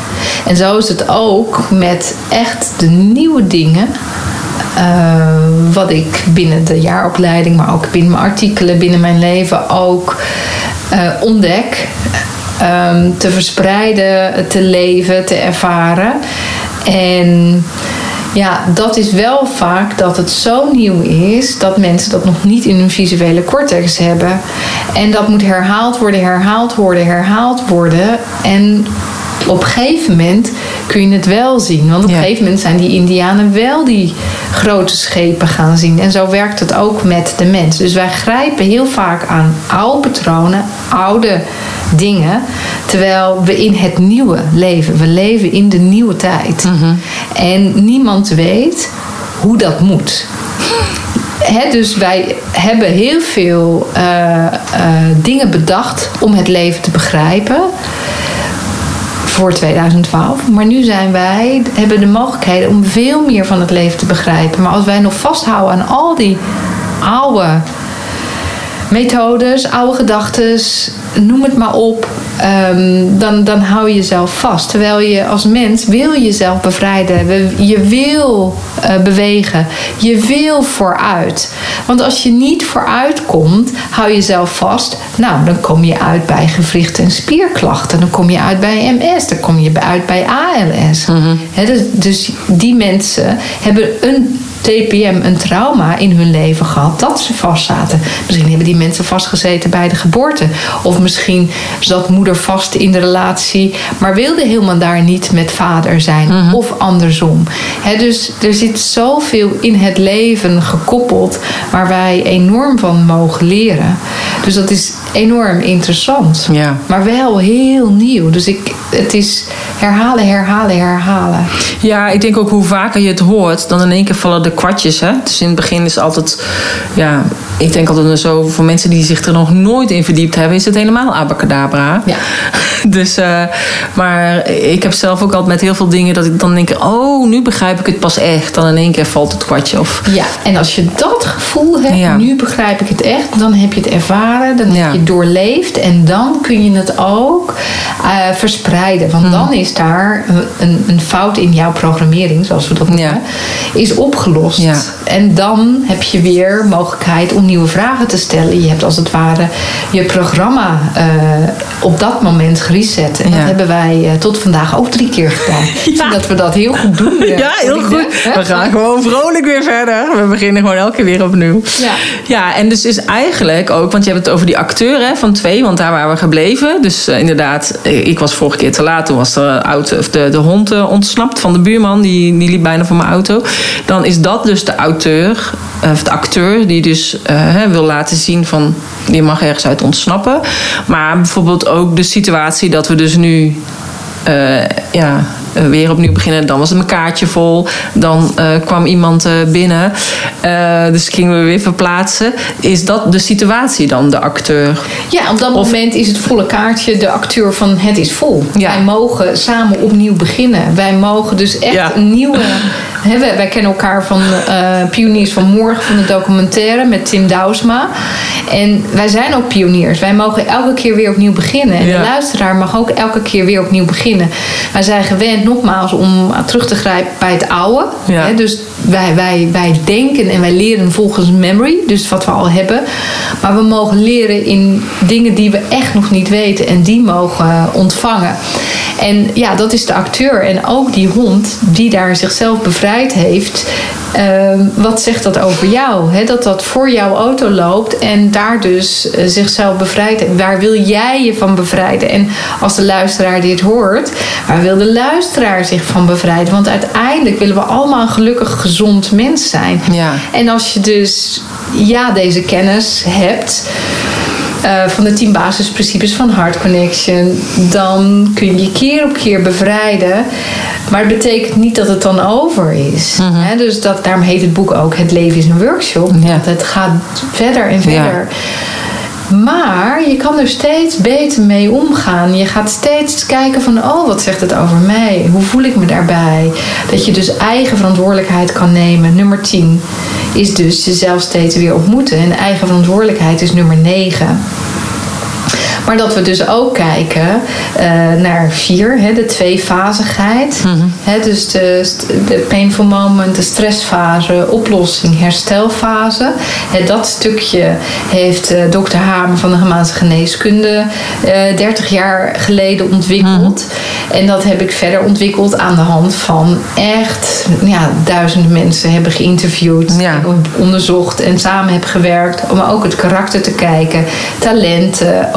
En zo is het ook met echt de nieuwe dingen. Uh, wat ik binnen de jaaropleiding, maar ook binnen mijn artikelen, binnen mijn leven ook uh, ontdek. Um, te verspreiden, te leven, te ervaren. En Ja, dat is wel vaak dat het zo nieuw is dat mensen dat nog niet in hun visuele cortex hebben. En dat moet herhaald worden, herhaald worden, herhaald worden. En op een gegeven moment kun je het wel zien. Want op een Ja. gegeven moment zijn die Indianen wel die grote schepen gaan zien. En zo werkt het ook met de mens. Dus wij grijpen heel vaak aan oude patronen, oude dingen. Terwijl we in het nieuwe leven. We leven in de nieuwe tijd. En niemand weet hoe dat moet. Dus wij hebben heel veel eh, eh, dingen bedacht om het leven te begrijpen voor 2012. Maar nu zijn wij, hebben de mogelijkheden om veel meer van het leven te begrijpen. Maar als wij nog vasthouden aan al die oude methodes, oude gedachten, noem het maar op, ehm, dan, dan hou je jezelf vast. Terwijl je als mens wil jezelf bevrijden. Je wil eh, bewegen. Je wil vooruit. Want als je niet vooruit komt, hou je jezelf vast. Nou, dan kom je uit bij gewrichten en spierklachten. Dan kom je uit bij MS. Dan kom je uit bij ALS. Hè, dus, dus die mensen hebben een TPM, een trauma in hun leven gehad dat ze vastzaten. Misschien hebben die mensen vastgezeten bij de geboorte. Of misschien zat moeder vast in de relatie, maar wilde helemaal daar niet met vader zijn. Of andersom. Dus er zit zoveel in het leven gekoppeld waar wij enorm van mogen leren. Dus dat is enorm interessant. Ja. Maar wel heel nieuw. Dus ik, het is herhalen, herhalen, herhalen. Ja, ik denk ook hoe vaker je het hoort, dan in één keer vallen de kwartjes. Hè? Dus in het begin is altijd, ja, ik denk altijd zo, voor mensen die zich er nog nooit in verdiept hebben, is het helemaal abacadabra. Ja. [laughs] Dus, eh, maar ik heb zelf ook altijd met heel veel dingen dat ik dan denk, oh, nu begrijp ik het pas echt. Dan in één keer valt het kwartje. Of, Ja, en als je dat gevoel hebt, Ja. nu begrijp ik het echt, dan heb je het ervaren, dan Ja. heb je het doorleefd en dan kun je het ook eh, verspreiden. Hmm. Want dan is daar een, een fout in jouw programmering, zoals we dat noemen, Ja. is opgelost. Ja. En dan heb je weer mogelijkheid om nieuwe vragen te stellen. Je hebt als het ware je programma eh, op dat moment gereset. En Ja. dat hebben wij eh, tot vandaag ook drie keer gedaan. [laughs] Ik vind dat we dat heel goed doen. Ja, heel goed. We gaan [laughs] gewoon vrolijk weer verder. We beginnen gewoon elke keer weer opnieuw. Ja. ja, en dus is eigenlijk ook, want je hebt het over die acteur hè, van twee, want daar waren we gebleven. Dus eh, inderdaad, ik was vorige keer te laat. Toen was de, auto, of de, de hond eh, ontsnapt van de buurman, die, die liep bijna voor mijn auto. Dan is dat dus de auteur, eh, of de acteur, die dus eh, wil laten zien van, die mag ergens uit ontsnappen. Maar bijvoorbeeld ook de situatie dat we dus nu eh, ja, eh, weer opnieuw beginnen. Dan was het mijn kaartje vol. Dan eh, kwam iemand eh, binnen. Dus gingen we weer verplaatsen. Is dat de situatie dan, de acteur? Ja, op dat Of- moment is het volle kaartje de acteur van het is vol. Ja. Wij mogen samen opnieuw beginnen. Wij mogen dus echt Ja. een nieuwe... [laughs] Hè, wij, wij kennen elkaar van Pioniers van Morgen, van de documentaire met Tim Douwsma. En wij zijn ook pioniers. Wij mogen elke keer weer opnieuw beginnen. En Ja. de luisteraar mag ook elke keer weer opnieuw beginnen. Wij zijn gewend nogmaals om terug te grijpen bij het oude. Ja. Hè, dus wij, wij, wij denken en wij leren volgens memory, dus wat we al hebben. Maar we mogen leren in dingen die we echt nog niet weten en die mogen ontvangen. En ja, dat is de acteur en ook die hond die daar zichzelf bevrijd heeft. Ehm, wat zegt dat over jou? Dat dat voor jouw auto loopt en daar dus eh, zichzelf bevrijdt. Waar wil jij je van bevrijden? En als de luisteraar dit hoort, waar wil de luisteraar zich van bevrijden? Want uiteindelijk willen we allemaal een gelukkig, gezond mens zijn. Ja. En als je dus ja, deze kennis hebt. Eh, van de tien basisprincipes van Heart Connection, dan kun je je keer op keer bevrijden. Maar het betekent niet dat het dan over is. Hè, dus dat, daarom heet het boek ook Het leven is een workshop. Ja. Want het gaat verder en Ja. Maar je kan er steeds beter mee omgaan. Je gaat steeds kijken van, oh, wat zegt het over mij? Hoe voel ik me daarbij? Dat je dus eigen verantwoordelijkheid kan nemen. Nummer 10 is dus jezelf steeds weer ontmoeten. En eigen verantwoordelijkheid is nummer 9. Maar dat we dus ook kijken uh, naar vier, hè, de tweefazigheid. Mm hè, dus de, de painful moment, de stressfase, oplossing, herstelfase. Hè, dat stukje heeft uh, dokter Hamer van de Gemaanse Geneeskunde uh, eh, 30 jaar geleden ontwikkeld. Mm. En dat heb ik verder ontwikkeld aan de hand van echt ja, duizenden mensen hebben geïnterviewd, ja. onderzocht en samen heb gewerkt. Om ook het karakter te kijken, talenten,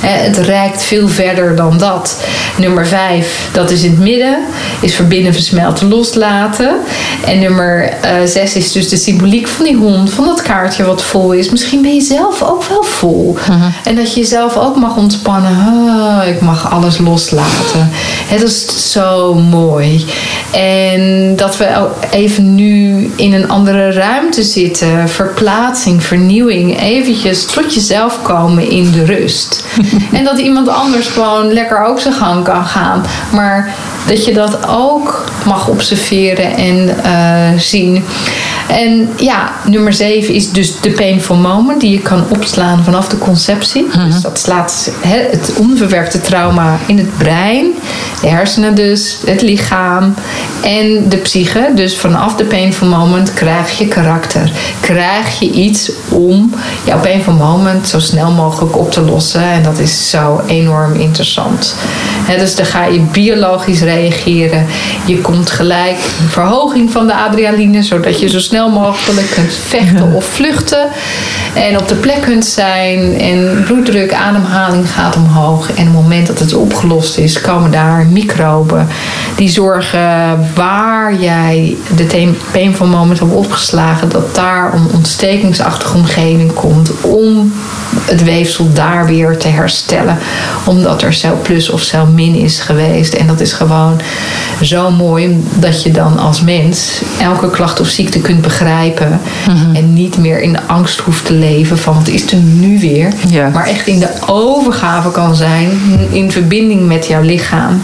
Het reikt veel verder dan dat. Nummer vijf, dat is in het midden, is verbinden, versmelten, loslaten. En nummer uh, zes is dus de symboliek van die hond, van dat kaartje wat vol is. Misschien ben je zelf ook wel vol. Mhm. En dat je jezelf ook mag ontspannen. Oh, ik mag alles loslaten. Het is zo mooi. En dat we even nu in een andere ruimte zitten. Verplaatsing, vernieuwing. Eventjes tot jezelf komen in de rust. [laughs] en dat iemand anders gewoon lekker ook zijn gang kan gaan. Maar dat je dat ook mag observeren en uh, zien. En ja, nummer 7 is dus de painful moment die je kan opslaan vanaf de conceptie. Mhm. Dus dat slaat het onverwerkte trauma in het brein, de hersenen dus, het lichaam en de psyche. Dus vanaf de painful moment krijg je karakter. Krijg je iets om jouw painful moment zo snel mogelijk op te lossen. En dat is zo enorm interessant. dus dan ga je biologisch reageren. Je komt gelijk verhoging van de adrenaline, zodat je zo snel snel mogelijk kunt vechten of vluchten. En op de plek kunt zijn. En bloeddruk, ademhaling gaat omhoog. En op het moment dat het opgelost is, komen daar microben. Die zorgen waar jij de painful moment hebt opgeslagen. Dat daar een ontstekingsachtige omgeving komt. Om het weefsel daar weer te herstellen. Omdat er cel plus of cel min is geweest. En dat is gewoon zo mooi dat je dan als mens elke klacht of ziekte kunt begrijpen. Mhm. En niet meer in de angst hoeft te leven van wat is er nu weer. Maar echt in de overgave kan zijn in verbinding met jouw lichaam.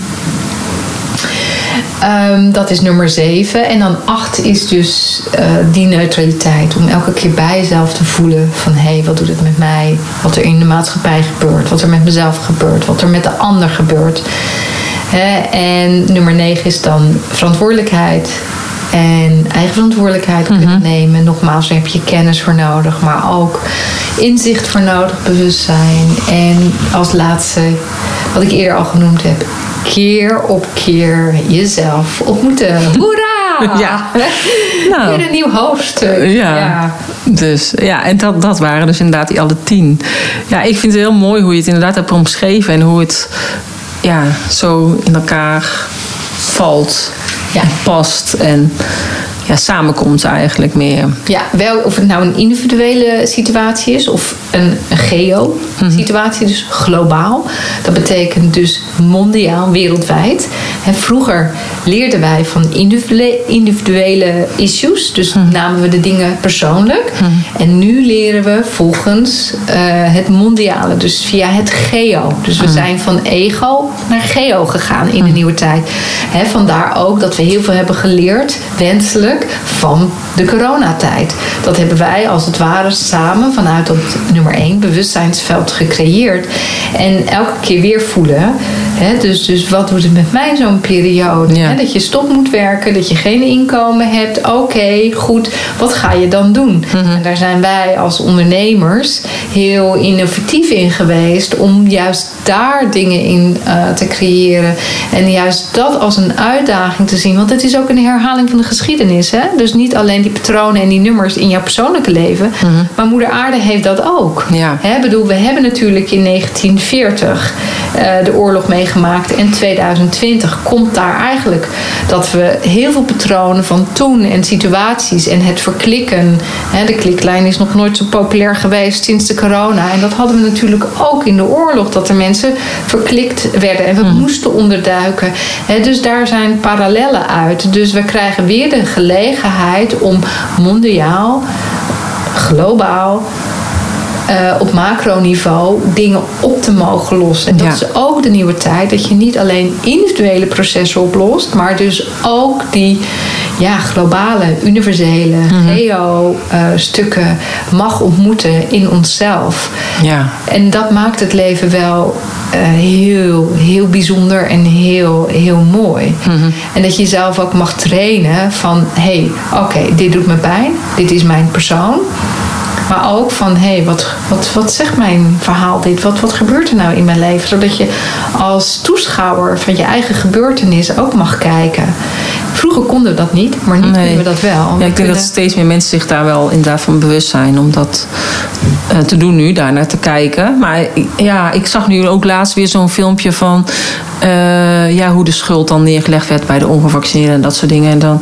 Um, dat is nummer 7. En dan 8 is dus uh, die neutraliteit. Om elke keer bij jezelf te voelen van hé, hey, wat doet het met mij? Wat er in de maatschappij gebeurt. Wat er met mezelf gebeurt. Wat er met de ander gebeurt. He, en nummer 9 is dan verantwoordelijkheid. En eigen verantwoordelijkheid kunnen mm nemen. Nogmaals, daar heb je kennis voor nodig, maar ook inzicht voor nodig, bewustzijn. En als laatste, wat ik eerder al genoemd heb, keer op keer jezelf ontmoeten. [laughs] Hoera! Ja. Nou, Weer een nieuw hoofdstuk. Ja. ja. Dus ja, en dat, dat waren dus inderdaad die alle tien. Ja, ik vind het heel mooi hoe je het inderdaad hebt omschreven en hoe het ja, zo in elkaar valt ja. past en ja, samenkomt eigenlijk meer. Ja, wel of het nou een individuele situatie is of een, een geo-situatie, dus globaal. Dat betekent dus mondiaal, wereldwijd. En vroeger leerden wij van individuele issues, dus mhm. namen we de dingen persoonlijk. Mhm. En nu leren we volgens uh, het mondiale, dus via het geo. Dus we mhm. zijn van ego naar geo gegaan in de nieuwe tijd. He, vandaar ook dat we heel veel hebben geleerd, wenselijk, van de coronatijd. Dat hebben wij als het ware samen vanuit dat nummer 1 bewustzijnsveld gecreëerd. En elke keer weer voelen. Hè, dus, dus wat doet het met mij zo'n periode? Hè, dat je stop moet werken, dat je geen inkomen hebt. Oké, goed. Wat ga je dan doen? Mhm. En daar zijn wij als ondernemers heel innovatief in geweest. Om juist daar dingen in uh, te creëren. En juist dat als een uitdaging te zien. Want het is ook een herhaling van de geschiedenis. Hè? Dus niet alleen die patronen en die nummers in jouw persoonlijke leven. Mhm. Maar Moeder Aarde heeft dat ook. Ja. Hè, bedoel, we hebben natuurlijk in 1940 uh, eh, de oorlog meegemaakt. En 2020 komt daar eigenlijk dat we heel veel patronen van toen en situaties en het verklikken. De kliklijn is nog nooit zo populair geweest sinds de corona. En dat hadden we natuurlijk ook in de oorlog. Dat er mensen verklikt werden en we mhm. moesten onderduiken. Dus daar zijn parallellen uit. Dus we krijgen weer de gelegenheid om mondiaal, globaal eh, op macroniveau dingen op te mogen lossen. En dat Ja. is ook de nieuwe tijd. Dat je niet alleen individuele processen oplost, maar dus ook die ja, globale, universele, geo-stukken mag ontmoeten in onszelf. Ja. En dat maakt het leven wel eh, heel, heel bijzonder en heel, heel mooi. En dat je jezelf ook mag trainen van... hé, hey, oké, dit doet me pijn. Dit is mijn persoon. Maar ook van, hé, hey, wat, wat, wat zegt mijn verhaal dit? Wat, wat gebeurt er nou in mijn leven? Zodat je als toeschouwer van je eigen gebeurtenis ook mag kijken. Vroeger konden we dat niet, maar nu Nee. kunnen we dat wel. Ja, ik denk kunnen- dat steeds meer mensen zich daar wel inderdaad van bewust zijn om dat eh, te doen nu, daar naar te kijken. Maar ja, ik zag nu ook laatst weer zo'n filmpje van eh, ja, hoe de schuld dan neergelegd werd bij de ongevaccineerden en dat soort dingen. En dan,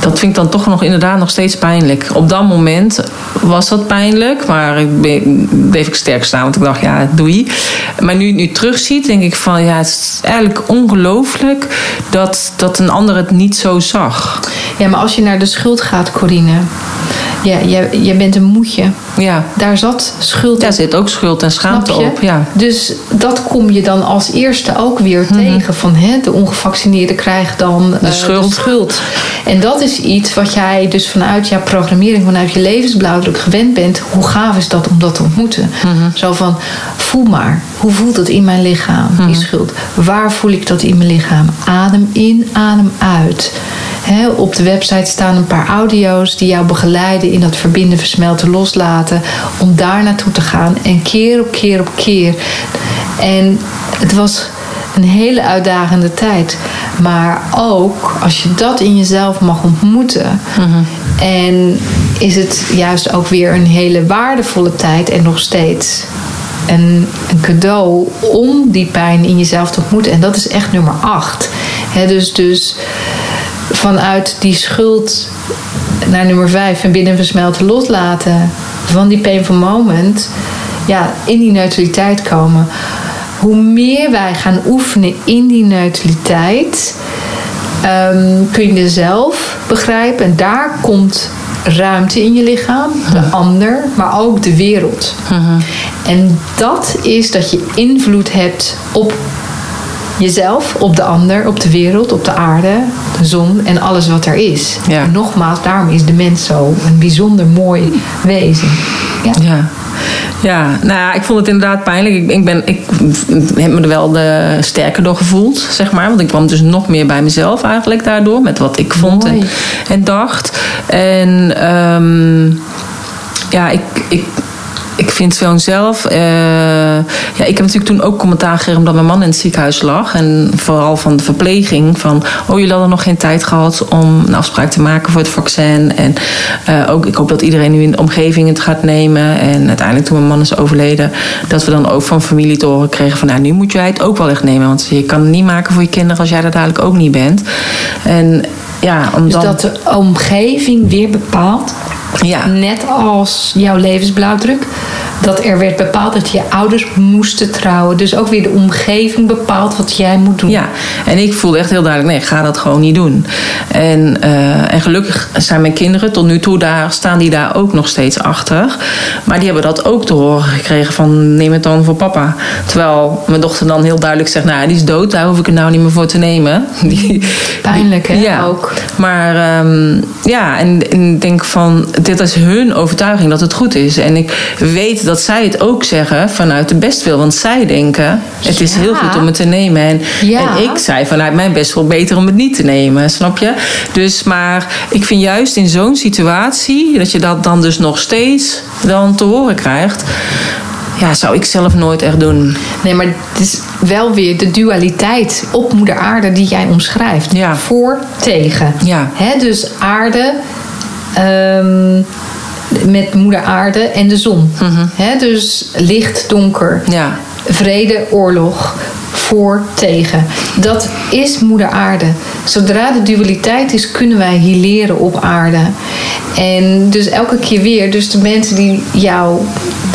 dat vind ik dan toch nog inderdaad nog steeds pijnlijk. Op dat moment was dat pijnlijk, maar ik bleef ik sterk staan, want ik dacht, ja, doei. Maar nu het nu terugziet, denk ik van, ja, het is eigenlijk ongelooflijk dat, dat een ander het niet zo zag. Ja, maar als je naar de schuld gaat, Corine. Ja, jij, jij bent een moedje. Ja, Daar zat schuld daar zit ook schuld en schaamte op. Ja. Dus dat kom je dan als eerste ook weer tegen. Van hè, de ongevaccineerden krijgen dan eh, schuld. schuld. En dat is iets wat jij dus vanuit jouw programmering, vanuit je levensblauwdruk gewend bent. Hoe gaaf is dat om dat te ontmoeten? Zo van, voel maar. Hoe voelt het in mijn lichaam, die schuld? Waar voel ik dat in mijn lichaam? Adem in, adem uit. Op de website staan een paar audio's die jou begeleiden in dat verbinden, versmelten, loslaten. Om daar naartoe te gaan. En keer op keer op keer. En het was een hele uitdagende tijd. Maar ook als je dat in jezelf mag ontmoeten. En is het juist ook weer een hele waardevolle tijd en nog steeds een, een cadeau om die pijn in jezelf te ontmoeten. En dat is echt nummer acht. Dus, dus vanuit die schuld naar nummer vijf en binnen versmelten loslaten van die painful moment, ja, in die neutraliteit komen. Hoe meer wij gaan oefenen in die neutraliteit, ehm, kun je jezelf begrijpen. En daar komt ruimte in je lichaam, de ander, maar ook de wereld. En dat is dat je invloed hebt op jezelf, op de ander, op de wereld, op de aarde, de zon en alles wat er is. Ja. En nogmaals, daarom is de mens zo een bijzonder mooi wezen. Ja. Ja. Ja, nou ja, ik vond het inderdaad pijnlijk. Ik, ik, ben, ik heb me er wel de, sterker door gevoeld, zeg maar. Want ik kwam dus nog meer bij mezelf eigenlijk daardoor. Met wat ik vond en, dacht. En ehm, ja, ik, ik, ik vind gewoon zelf... eh, ja, ik heb natuurlijk toen ook commentaar gegeven... omdat mijn man in het ziekenhuis lag. En vooral van de verpleging. Van, oh, jullie hadden nog geen tijd gehad om een afspraak te maken voor het vaccin. En eh, ook, ik hoop dat iedereen nu in de omgeving het gaat nemen. En uiteindelijk toen mijn man is overleden... dat we dan ook van familie te horen kregen van... nou, nu moet jij het ook wel echt nemen. Want je kan het niet maken voor je kinderen als jij er dadelijk ook niet bent. En ja, om Dus dan... dat de omgeving weer bepaalt, ja. net als jouw levensblauwdruk, dat er werd bepaald dat je ouders moesten trouwen. Dus ook weer de omgeving bepaalt wat jij moet doen. Ja, en ik voelde echt heel duidelijk, nee, ga dat gewoon niet doen. En, eh, en gelukkig zijn mijn kinderen tot nu toe daar, staan die daar ook nog steeds achter. Maar die hebben dat ook te horen gekregen van, neem het dan voor papa. Terwijl mijn dochter dan heel duidelijk zegt, nou, die is dood, daar hoef ik het nou niet meer voor te nemen. [laughs] Pijnlijk, hè, Ja, ook. Maar ehm, ja, en, en ik denk van, dit is hun overtuiging dat het goed is. En ik weet dat zij het ook zeggen vanuit de bestwil. Want zij denken, het is Ja. heel goed om het te nemen. En, Ja. en ik zei vanuit mijn best wel beter om het niet te nemen, snap je? Dus, maar ik vind juist in zo'n situatie, dat je dat dan dus nog steeds dan te horen krijgt. Ja, zou ik zelf nooit echt doen. Nee, maar het is wel weer de dualiteit op moeder aarde die jij omschrijft. Ja. Voor, tegen. Ja. Hè, dus aarde ehm, met moeder aarde en de zon. Hè, dus licht, donker. Ja. Vrede, oorlog. Voor, tegen. Dat is moeder aarde. Zodra de dualiteit is, kunnen wij hier leren op aarde. En dus elke keer weer, dus de mensen die jou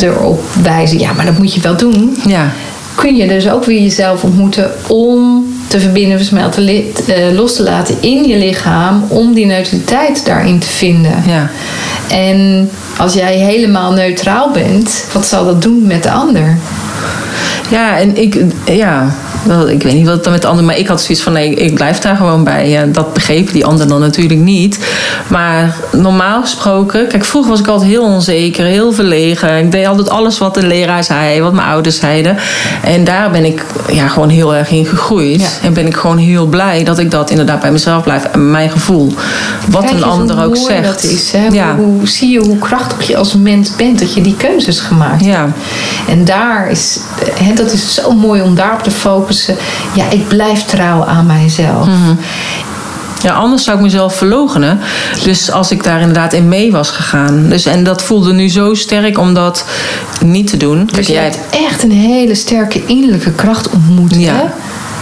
erop wijzen, ja, maar dat moet je wel doen Ja. kun je dus ook weer jezelf ontmoeten om te verbinden, versmelten, eh, los te laten in je lichaam om die neutraliteit daarin te vinden. Ja. En als jij helemaal neutraal bent, wat zal dat doen met de ander? Ja, en ik, ja, ik weet niet wat het dan met de ander, maar ik had zoiets van nee, ik blijf daar gewoon bij. Dat begreep die ander dan natuurlijk niet. Maar normaal gesproken, kijk, vroeger was ik altijd heel onzeker, heel verlegen. Ik deed altijd alles wat de leraar zei, wat mijn ouders zeiden. En daar ben ik ja, gewoon heel erg in gegroeid. Ja. En ben ik gewoon heel blij dat ik dat inderdaad bij mezelf blijf. En mijn gevoel. Wat Kijk een ander ook zegt. Dat is, hè? Ja. Hoe, hoe zie je hoe krachtig je als mens bent dat je die keuzes gemaakt hebt. Ja. En daar is, hè, dat is zo mooi om daarop te focussen. Ja, ik blijf trouw aan mijzelf. Mhm. Ja, anders zou ik mezelf verloochenen. Dus als ik daar inderdaad in mee was gegaan. Dus, en dat voelde nu zo sterk om dat niet te doen. Dus Kijk, jij hebt echt een hele sterke innerlijke kracht ontmoet. Hè?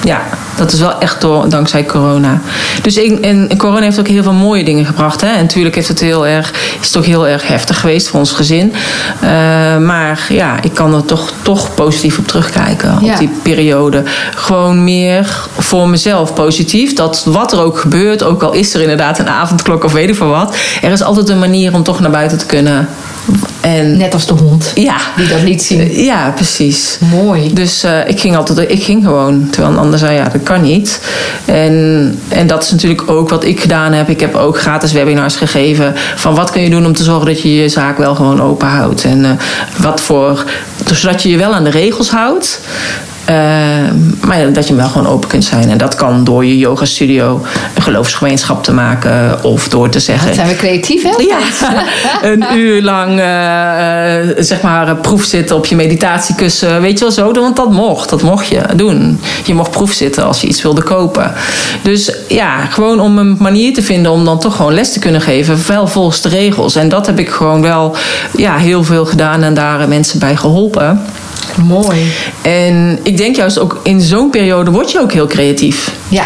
ja. Dat is wel echt door, dankzij corona. Dus en corona heeft ook heel veel mooie dingen gebracht. Hè? En natuurlijk heeft het heel erg, is het ook heel erg heftig geweest voor ons gezin. Eh, maar ja, ik kan er toch, toch positief op terugkijken. Ja. Op die periode. Gewoon meer voor mezelf positief. Dat wat er ook gebeurt, ook al is er inderdaad een avondklok of weet ik veel wat. Er is altijd een manier om toch naar buiten te kunnen. En Net als de hond ja, die dat liet zien. ja precies. Mooi. Dus eh, ik ging altijd, ik ging gewoon. Terwijl een ander zei, ja, dat kan niet. En, en dat is natuurlijk ook wat ik gedaan heb. Ik heb ook gratis webinars gegeven. Van wat kun je doen om te zorgen dat je je zaak wel gewoon open houdt. En eh, wat voor, zodat je je wel aan de regels houdt. Eh, maar dat je wel gewoon open kunt zijn. En dat kan door je yoga studio een geloofsgemeenschap te maken. Of door te zeggen. Zijn we creatief, hè? Ja, [laughs] een uur lang eh, eh, zeg maar eh, proef zitten op je meditatiekussen. Weet je wel zo, want dat mocht. Dat mocht je doen. Je mocht proef zitten als je iets wilde kopen. Dus ja, gewoon om een manier te vinden om dan toch gewoon les te kunnen geven. Wel volgens de regels. En dat heb ik gewoon wel ja, heel veel gedaan en daar mensen bij geholpen. Mooi. En ik denk juist ook in zo'n periode word je ook heel creatief. Ja.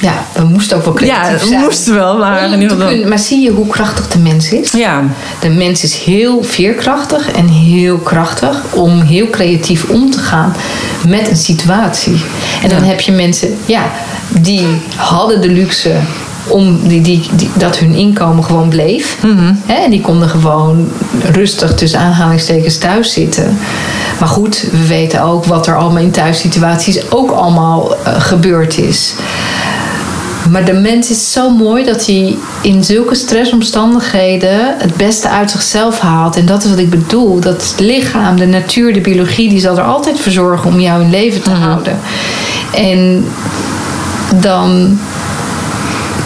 Ja, we moesten ook wel creatief Ja, we zijn. moesten wel, maar in ieder geval- Maar zie je hoe krachtig de mens is? Ja, De mens is heel veerkrachtig en heel krachtig om heel creatief om te gaan met een situatie. En dan heb je mensen, ja, die hadden de luxe om die, die, die- dat hun inkomen gewoon bleef. Hè, en die konden gewoon rustig tussen aanhalingstekens thuis zitten. Maar goed, we weten ook wat er allemaal in thuissituaties ook allemaal eh, gebeurd is. Maar de mens is zo mooi dat hij in zulke stressomstandigheden het beste uit zichzelf haalt. En dat is wat ik bedoel. Dat het lichaam, de natuur, de biologie, die zal er altijd voor zorgen om jou in leven te houden. En dan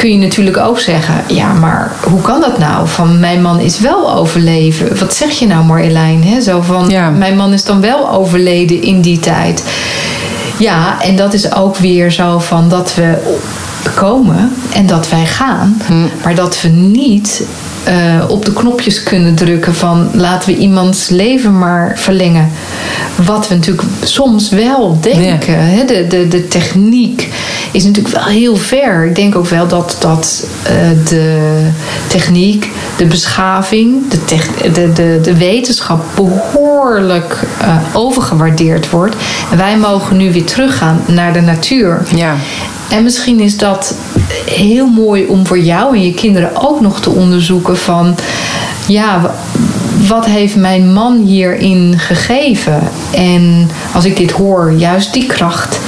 kun je natuurlijk ook zeggen: ja, maar hoe kan dat nou? Van mijn man is wel overleven. Wat zeg je nou, Marjolein? Hè? Zo van: Ja. mijn man is dan wel overleden in die tijd. Ja, en dat is ook weer zo van dat we komen en dat wij gaan, maar dat we niet eh, op de knopjes kunnen drukken van laten we iemands leven maar verlengen. Wat we natuurlijk soms wel denken. Hè? De, de, de techniek is natuurlijk wel heel ver. Ik denk ook wel dat, dat eh, de techniek, de beschaving, de, tech- de, de, de wetenschap behoorlijk eh, overgewaardeerd wordt. En wij mogen nu weer teruggaan naar de natuur. ja. En misschien is dat heel mooi om voor jou en je kinderen ook nog te onderzoeken van ja, wa- wat heeft mijn man hierin gegeven? En als ik dit hoor, juist die kracht,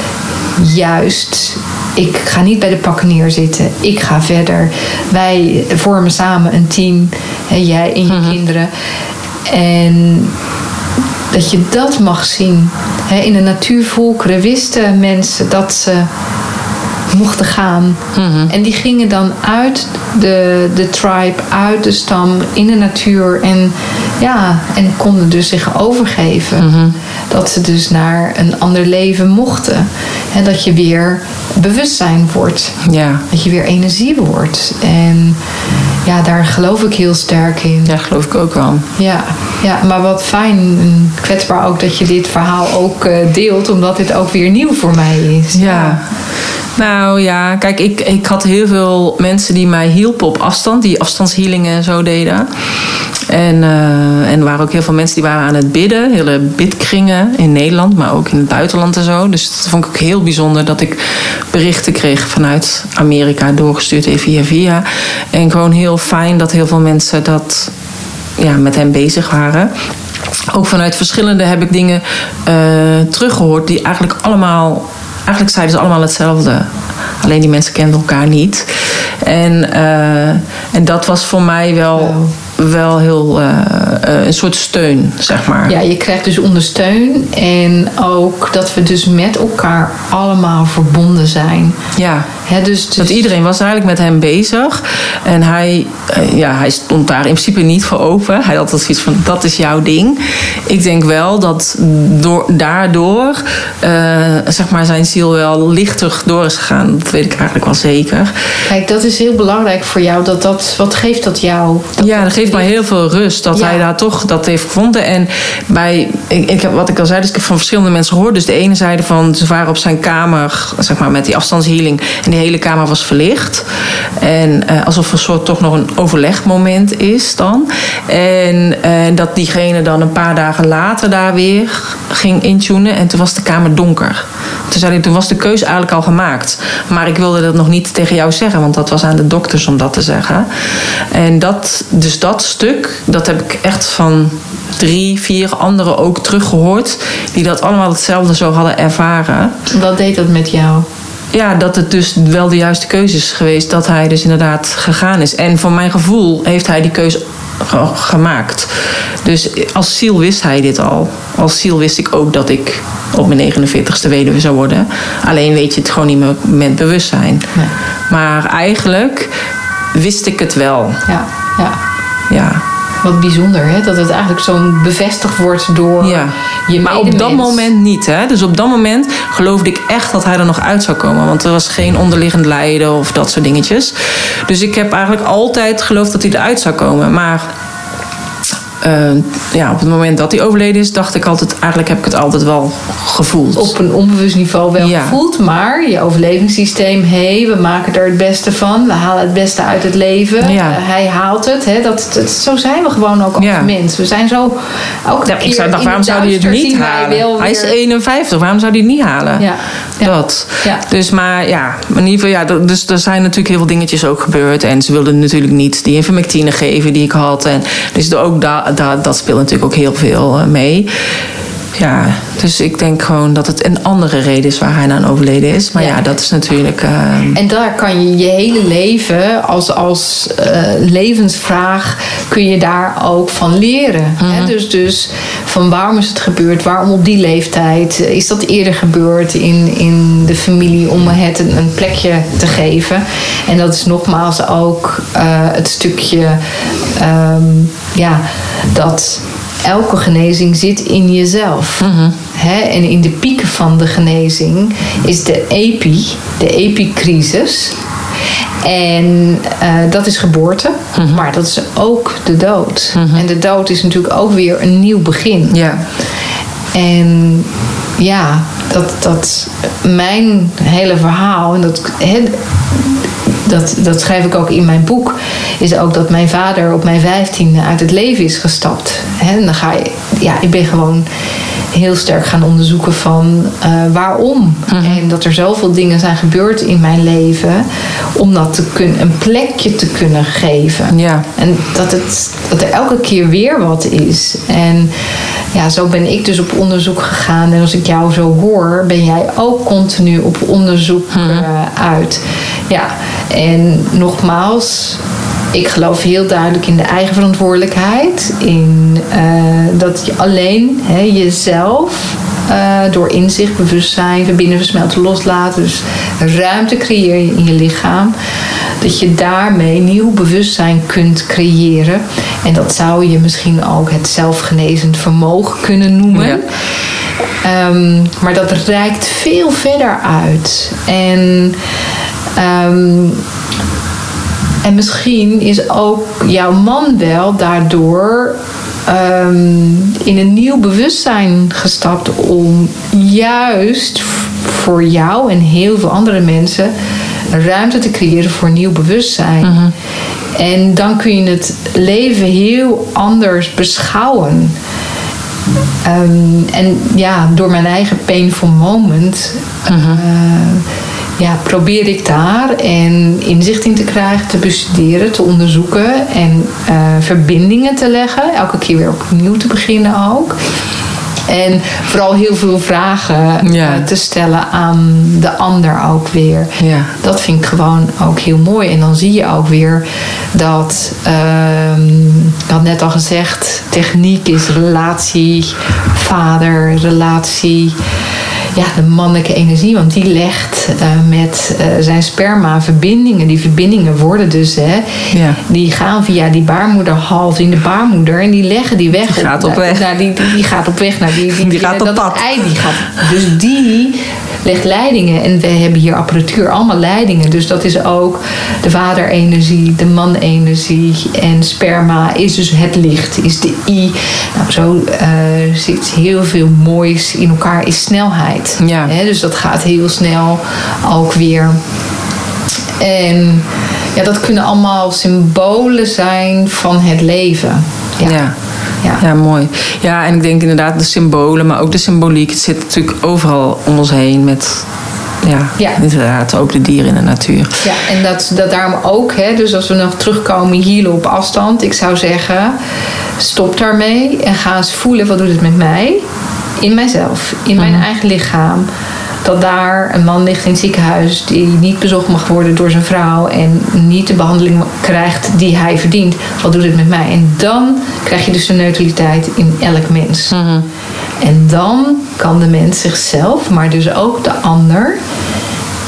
juist. Ik ga niet bij de pakken neerzitten. Ik ga verder. Wij vormen samen een team. Hè, jij en je kinderen. En dat je dat mag zien. In de natuurvolkeren wisten mensen dat ze mochten gaan. En die gingen dan uit de, de tribe, uit de stam, in de natuur. En, ja, en konden dus zich overgeven. Dat ze dus naar een ander leven mochten. En dat je weer bewustzijn wordt. Ja. Dat je weer energie wordt. En ja, daar geloof ik heel sterk in. ja, geloof ik ook wel. Ja, ja, maar wat fijn en kwetsbaar ook dat je dit verhaal ook eh, deelt, omdat dit ook weer nieuw voor mij is. Ja. Nou ja, kijk, ik, ik had heel veel mensen die mij hielpen op afstand, die afstandshealingen en zo deden. En, uh, en er waren ook heel veel mensen die waren aan het bidden, hele bidkringen in Nederland, maar ook in het buitenland en zo. Dus dat vond ik ook heel bijzonder dat ik berichten kreeg vanuit Amerika doorgestuurd via via. En gewoon heel fijn dat heel veel mensen dat ja, met hem bezig waren ook vanuit verschillende heb ik dingen uh, teruggehoord die eigenlijk allemaal. Eigenlijk zeiden ze allemaal hetzelfde. Alleen die mensen kenden elkaar niet. En, uh, en dat was voor mij wel wel heel uh, een soort steun, zeg maar. Ja, je krijgt dus ondersteun en ook dat we dus met elkaar allemaal verbonden zijn. Ja, He, dus, dus... dat iedereen was eigenlijk met hem bezig en hij, uh, ja, hij stond daar in principe niet voor open. Hij had altijd zoiets van, dat is jouw ding. Ik denk wel dat door, daardoor, zeg maar, zijn ziel wel lichter door is gegaan. Dat weet ik eigenlijk wel zeker. Kijk, dat is heel belangrijk voor jou. Dat, dat, wat geeft dat jou? Dat ja, dat geeft mij heel veel rust dat hij daar toch dat heeft gevonden. En bij, ik, ik heb, wat ik al zei, dus ik heb van verschillende mensen gehoord. Dus de ene zeiden van ze waren op zijn kamer, zeg maar met die afstandshealing. En die hele kamer was verlicht. En uh, alsof er soort toch nog een overlegmoment is dan. En uh, dat diegene dan een paar dagen later daar weer ging intunen. En toen was de kamer donker. Toen zei toen was de keuze eigenlijk al gemaakt. Maar ik wilde dat nog niet tegen jou zeggen, want dat was aan de dokters om dat te zeggen. En dat, dus dat stuk, dat heb ik echt van drie, vier anderen ook teruggehoord. Die dat allemaal hetzelfde zo hadden ervaren. Wat deed dat met jou? Ja, dat het dus wel de juiste keuze is geweest. Dat hij dus inderdaad gegaan is. En voor mijn gevoel heeft hij die keuze gemaakt. Dus als ziel wist hij dit al. Als ziel wist ik ook dat ik op mijn 49ste weduwe zou worden. Alleen weet je het gewoon niet meer met bewustzijn. Nee. Maar eigenlijk wist ik het wel. Ja, ja. Ja. Wat bijzonder, hè? Dat het eigenlijk zo bevestigd wordt door ja. je Maar op dat moment niet, hè? Dus op dat moment geloofde ik echt dat hij er nog uit zou komen. Want er was geen onderliggend lijden of dat soort dingetjes. Dus ik heb eigenlijk altijd geloofd dat hij eruit zou komen. Maar uh, ja, op het moment dat hij overleden is, dacht ik altijd, eigenlijk heb ik het altijd wel gevoeld. Op een onbewust niveau wel gevoeld, maar je overlevingssysteem, hé, hey, we maken er het beste van, we halen het beste uit het leven, ja. uh, hij haalt het. Hè, dat, dat, zo zijn we gewoon ook als ja. mens. We zijn zo ook ja, Ik dacht, waarom zou hij het niet halen? Hij is 51, waarom zou hij het niet halen? Ja. Dat. Dus, maar ja, in ieder geval, ja, dus er zijn natuurlijk heel veel dingetjes ook gebeurd. En ze wilden natuurlijk niet die invermectine geven die ik had. En dus ook daar dat, dat speelt natuurlijk ook heel veel eh, mee. Ja, dus ik denk gewoon dat het een andere reden is waar hij aan overleden is. Maar ja, dat is natuurlijk. Uh... En daar kan je je hele leven als, als uh, levensvraag kun je daar ook van leren. Mm -hmm. hè? Dus, dus van waarom is het gebeurd? Waarom op die leeftijd? Is dat eerder gebeurd in, in de familie om het een, een plekje te geven? En dat is nogmaals ook uh, het stukje um, ja, dat elke genezing zit in jezelf. Mm en in de pieken van de genezing is de epi, de epicrisis. En uh, dat is geboorte, mm -hmm. maar dat is ook de dood. Mm -hmm. En de dood is natuurlijk ook weer een nieuw begin. Ja. En ja, dat, dat mijn hele verhaal, en dat, he, dat, dat schrijf ik ook in mijn boek, is ook dat mijn vader op mijn vijftiende uit het leven is gestapt. En dan ga je, ja, ik ben gewoon heel sterk gaan onderzoeken van uh, waarom. Mm -hmm. En dat er zoveel dingen zijn gebeurd in mijn leven om dat te kunnen, een plekje te kunnen geven. Ja. En dat, het, dat er elke keer weer wat is. En ja, zo ben ik dus op onderzoek gegaan. En als ik jou zo hoor, ben jij ook continu op onderzoek mm -hmm. uh, uit. Ja, en nogmaals, ik geloof heel duidelijk in de eigen verantwoordelijkheid. In uh, dat je alleen hè, jezelf uh, door inzicht, bewustzijn, verbinden, versmelten, loslaten. Dus ruimte creëer je in je lichaam. Dat je daarmee nieuw bewustzijn kunt creëren. En dat zou je misschien ook het zelfgenezend vermogen kunnen noemen. Ja. Um, maar dat reikt veel verder uit. En um, en misschien is ook jouw man wel daardoor ehm, in een nieuw bewustzijn gestapt om juist voor jou en heel veel andere mensen ruimte te creëren voor nieuw bewustzijn. En dan kun je het leven heel anders beschouwen. Ehm, en ja, door mijn eigen painful moment uh, ja, probeer ik daar en inzicht in te krijgen, te bestuderen, te onderzoeken en uh, verbindingen te leggen. Elke keer weer opnieuw te beginnen ook. En vooral heel veel vragen Ja. eh, te stellen aan de ander ook weer. Ja. Dat vind ik gewoon ook heel mooi. En dan zie je ook weer dat, ehm, ik had net al gezegd, techniek is relatie, vader, relatie. Ja, de mannelijke energie, want die legt eh, met eh, zijn sperma verbindingen. Die verbindingen worden dus, hè, Ja. die gaan via die baarmoederhals in de baarmoeder en die leggen die weg. Die gaat op weg. naar die, die, die gaat op weg naar die, die, Die gaat op dat pad. ei die gaat. Dus die legt leidingen. En we hebben hier apparatuur, allemaal leidingen. Dus dat is ook de vaderenergie, de manenergie. En sperma is dus het licht, is de I. Nou, zo eh, zit heel veel moois in elkaar, is snelheid. Ja. Dus dat gaat heel snel ook weer. En ja, dat kunnen allemaal symbolen zijn van het leven. Ja. Ja. Ja. Ja, mooi. Ja, en ik denk inderdaad de symbolen, maar ook de symboliek. Het zit natuurlijk overal om ons heen met, ja, Ja. inderdaad, ook de dieren in de natuur. Ja, en dat, dat daarom ook, hè, dus als we nog terugkomen hier op afstand, ik zou zeggen, stop daarmee en ga eens voelen wat doet het met mij, in mijzelf, in mijn eigen lichaam. Dat daar een man ligt in het ziekenhuis die niet bezocht mag worden door zijn vrouw en niet de behandeling krijgt die hij verdient. Wat doet het met mij? En dan krijg je dus de neutraliteit in elk mens. En dan kan de mens zichzelf, maar dus ook de ander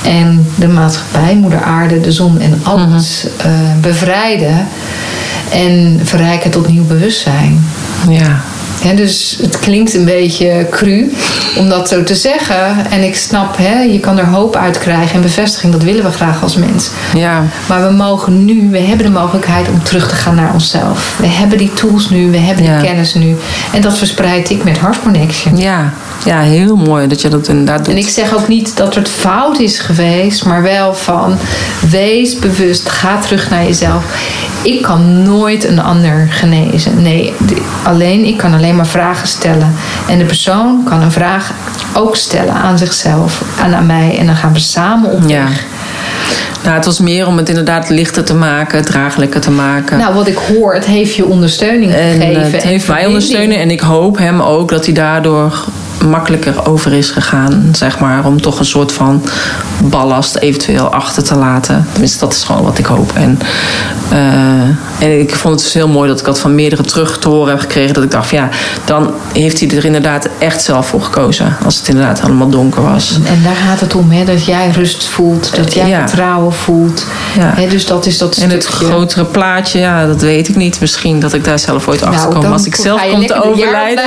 en de maatschappij, moeder aarde, de zon en alles eh, bevrijden en verrijken tot nieuw bewustzijn. Ja, Dus het klinkt een beetje cru om dat zo te zeggen. En ik snap, hè, je kan er hoop uit krijgen en bevestiging, dat willen we graag als mens. ja, Maar we mogen nu, we hebben de mogelijkheid om terug te gaan naar onszelf. We hebben die tools nu, we hebben Ja. die kennis nu. En dat verspreid ik met Heart Connection. ja, ja, heel mooi dat je dat inderdaad doet. En ik zeg ook niet dat het fout is geweest, maar wel van wees bewust, ga terug naar jezelf. Ik kan nooit een ander genezen. Nee, alleen ik kan alleen maar vragen stellen. En de persoon kan een vraag ook stellen aan zichzelf en aan mij. En dan gaan we samen op Ja. weg. Nou, het was meer om het inderdaad lichter te maken, draaglijker te maken. Nou, wat ik hoor, het heeft je ondersteuning en gegeven. het en heeft mij ondersteunen en ik hoop hem ook dat hij daardoor makkelijker over is gegaan, zeg maar, om toch een soort van ballast eventueel achter te laten. Tenminste, dat is gewoon wat ik hoop. En, eh, en ik vond het dus heel mooi dat ik dat van meerdere terug te horen heb gekregen. Dat ik dacht, van, ja, dan heeft hij er inderdaad echt zelf voor gekozen. Als het inderdaad helemaal donker was. En daar gaat het om, hè, dat jij rust voelt, dat jij Ja. vertrouwen voelt. Ja. Hè, dus dat is dat En het stukje. grotere plaatje, ja, dat weet ik niet. Misschien dat ik daar zelf ooit achter kom. Als ik zelf kom te overlijden,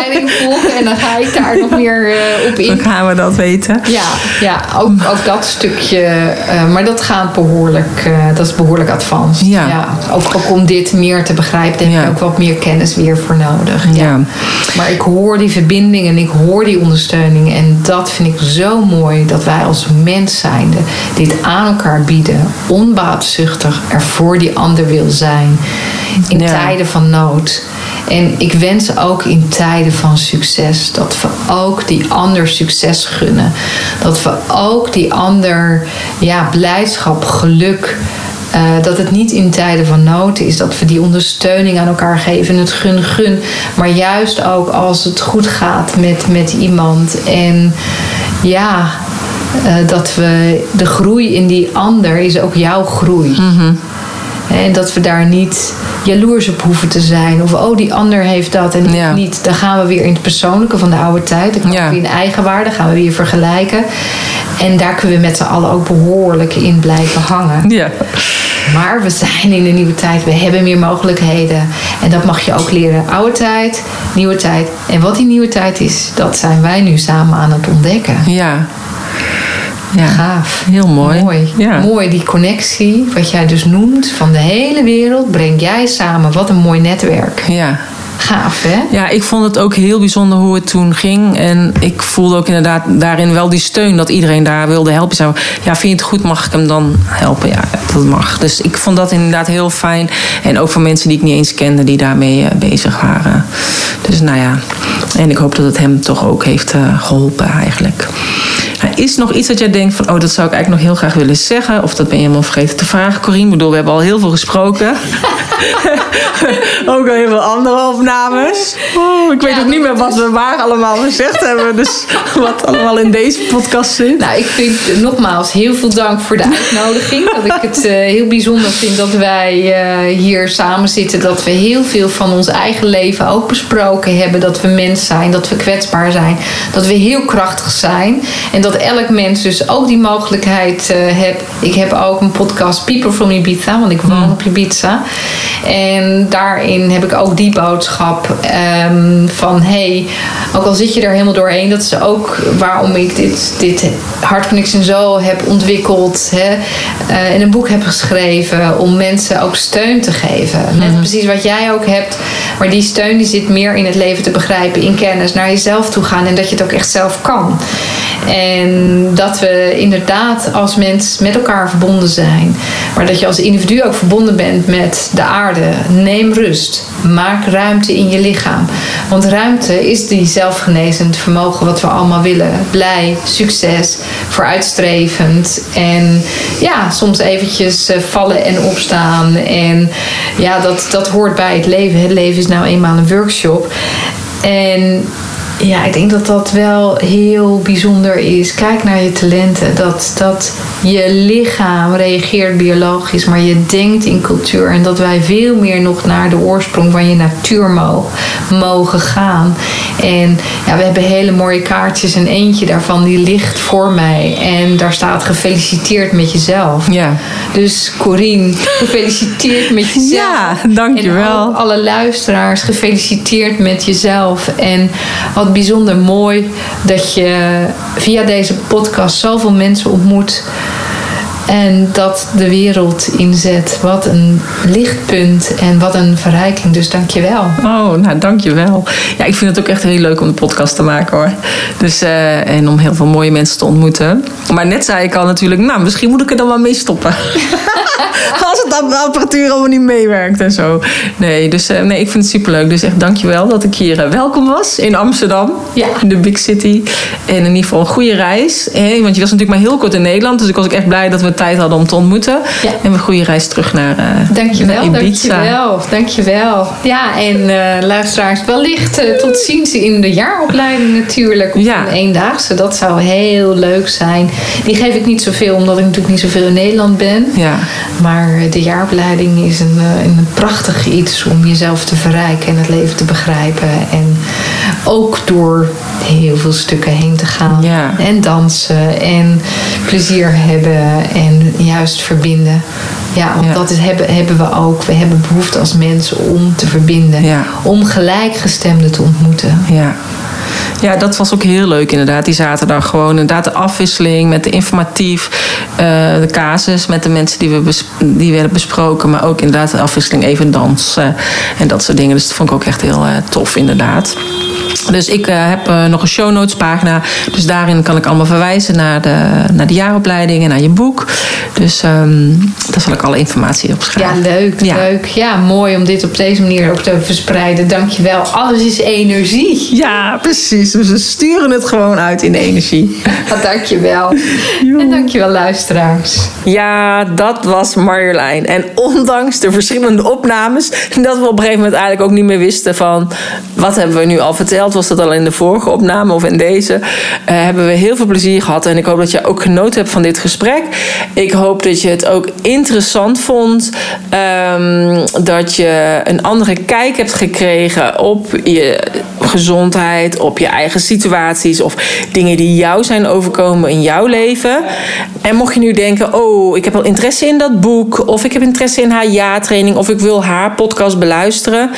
en dan ga ik daar [laughs] nog meer eh, op dan in. gaan we dat weten. Ja, ja ook, ook dat stukje. eh, maar dat gaat behoorlijk, eh, dat is behoorlijk advanced. Ja. Ook, ook om dit meer te begrijpen, heb Ja. je ook wat meer kennis weer voor nodig. Ja. Maar ik hoor die verbinding en ik hoor die ondersteuning. En dat vind ik zo mooi dat wij als mens zijnde dit aan elkaar bieden. Onbaatzuchtig er voor die ander wil zijn. In tijden van nood. En ik wens ook in tijden van succes dat we ook die ander succes gunnen. Dat we ook die ander ja, blijdschap, geluk. eh, dat het niet in tijden van nood is. Dat we die ondersteuning aan elkaar geven. Het gun-gun. Maar juist ook als het goed gaat met, met iemand. En ja, eh, dat we de groei in die ander is ook jouw groei. En dat we daar niet jaloers op hoeven te zijn. Of oh, die ander heeft dat en Ja. niet. Dan gaan we weer in het persoonlijke van de oude tijd. Dan gaan Ja. we weer in eigenwaarde. gaan we weer vergelijken. En daar kunnen we met z'n allen ook behoorlijk in blijven hangen. Ja. Maar we zijn in een nieuwe tijd. We hebben meer mogelijkheden. En dat mag je ook leren. Oude tijd, nieuwe tijd. En wat die nieuwe tijd is, dat zijn wij nu samen aan het ontdekken. Ja. Ja. Gaaf. Heel mooi. Mooi. Ja. Mooi, die connectie, wat jij dus noemt, van de hele wereld, breng jij samen. Wat een mooi netwerk. Ja. gaaf, hè? Ja, ik vond het ook heel bijzonder hoe het toen ging. En ik voelde ook inderdaad daarin wel die steun dat iedereen daar wilde helpen. Zo, ja, vind je het goed? Mag ik hem dan helpen? Ja, dat mag. Dus ik vond dat inderdaad heel fijn. En ook voor mensen die ik niet eens kende die daarmee uh, bezig waren. Dus nou ja, en ik hoop dat het hem toch ook heeft uh, geholpen eigenlijk. Is nog iets dat jij denkt van, oh, dat zou ik eigenlijk nog heel graag willen zeggen? Of dat ben je helemaal vergeten te vragen, Corine? Ik bedoel, we hebben al heel veel gesproken. [laughs] ook al heel veel andere opnames. Oh, ik weet ja, ook niet meer wat we waar allemaal gezegd hebben. Dus [laughs] wat allemaal in deze podcast zit. Nou, ik vind nogmaals heel veel dank voor de uitnodiging. dat ik het uh, heel bijzonder vind dat wij uh, hier samen zitten. Dat we heel veel van ons eigen leven ook besproken hebben. Dat we mens zijn, dat we kwetsbaar zijn. Dat we heel krachtig zijn. En dat elk mens dus ook die mogelijkheid uh, heeft. Ik heb ook een podcast People from Ibiza, want ik woon mm. op Ibiza. En daarin heb ik ook die boodschap um, van hey, ook al zit je er helemaal doorheen, dat is ook waarom ik dit, dit Heart Connection zo heb ontwikkeld hè, uh, en een boek heb geschreven om mensen ook steun te geven. Mm. Net precies wat jij ook hebt, maar die steun die zit meer in het leven te begrijpen, in kennis, naar jezelf toe gaan en dat je het ook echt zelf kan. En dat we inderdaad als mens met elkaar verbonden zijn. Maar dat je als individu ook verbonden bent met de aarde. Neem rust. Maak ruimte in je lichaam. Want ruimte is die zelfgenezend vermogen wat we allemaal willen. Blij, succes, vooruitstrevend. En ja, soms eventjes eh, vallen en opstaan. En ja, dat, dat hoort bij het leven. Het leven is nou eenmaal een workshop. En ja, ik denk dat dat wel heel bijzonder is. Kijk naar je talenten. Dat, dat je lichaam reageert biologisch, maar je denkt in cultuur. En dat wij veel meer nog naar de oorsprong van je natuur mogen, gaan. En ja, we hebben hele mooie kaartjes. En eentje daarvan die ligt voor mij. En daar staat gefeliciteerd met jezelf. Ja. Dus Corine, gefeliciteerd met jezelf. Ja, dankjewel. En alle luisteraars, gefeliciteerd met jezelf. En wat bijzonder mooi dat je via deze podcast zoveel mensen ontmoet. En dat de wereld inzet. Wat een lichtpunt en wat een verrijking. Dus dank je wel. Oh, nou dank je wel. Ja, ik vind het ook echt heel leuk om de podcast te maken hoor. Dus, uh, en om heel veel mooie mensen te ontmoeten. Maar net zei ik al natuurlijk, nou misschien moet ik er dan wel mee stoppen. [laughs] Als het de apparatuur allemaal niet meewerkt en zo. Nee, dus uh, nee, ik vind het superleuk. Dus echt dankjewel dat ik hier uh, welkom was in Amsterdam. Ja. In de Big City. En in ieder geval een goede reis. Hey, want je was natuurlijk maar heel kort in Nederland. Dus ik was ook echt blij dat we tijd hadden om te ontmoeten. Ja. En een goede reis terug naar, uh, dankjewel, naar Ibiza. Dankjewel, dankjewel. Ja, en uh, luisteraars, wellicht uh, tot ziens in de jaaropleiding natuurlijk. Of ja. een eendaagse, dat zou heel leuk zijn. Die geef ik niet zoveel, omdat ik natuurlijk niet zoveel in Nederland ben. Ja. Maar de jaaropleiding is een, een prachtig iets om jezelf te verrijken en het leven te begrijpen. En ook door heel veel stukken heen te gaan. Ja. En dansen en plezier hebben en juist verbinden. Ja, want Ja. dat is, hebben, hebben we ook. We hebben behoefte als mensen om te verbinden. Ja. Om gelijkgestemden te ontmoeten. Ja. Ja, dat was ook heel leuk inderdaad, die zaterdag. Gewoon inderdaad de afwisseling met de informatief, eh, de casus met de mensen die, we die werden besproken. Maar ook inderdaad de afwisseling even dansen en dat soort dingen. Dus dat vond ik ook echt heel eh, tof inderdaad. Dus ik eh, heb nog een show notes pagina. Dus daarin kan ik allemaal verwijzen naar de, naar de jaaropleiding en naar je boek. Dus ehm, daar zal ik alle informatie op Ja, schrijven. leuk, Ja. leuk. Ja, mooi om dit op deze manier ook te verspreiden. Dankjewel. Alles is energie. Ja, precies. Dus we sturen het gewoon uit in de energie. Ja, [laughs] dankjewel. En dankjewel luisteraars. Ja, dat was Marjolein. En ondanks de verschillende opnames, dat we op een gegeven moment eigenlijk ook niet meer wisten van wat hebben we nu al verteld, was dat al in de vorige opname of in deze, eh, hebben we heel veel plezier gehad. En ik hoop dat je ook genoten hebt van dit gesprek. Ik hoop dat je het ook interessant vond, ehm, dat je een andere kijk hebt gekregen op je gezondheid, op je eigen situaties of dingen die jou zijn overkomen in jouw leven. En mocht je nu denken, oh, ik heb wel interesse in dat boek, of ik heb interesse in haar jaartraining, of ik wil haar podcast beluisteren,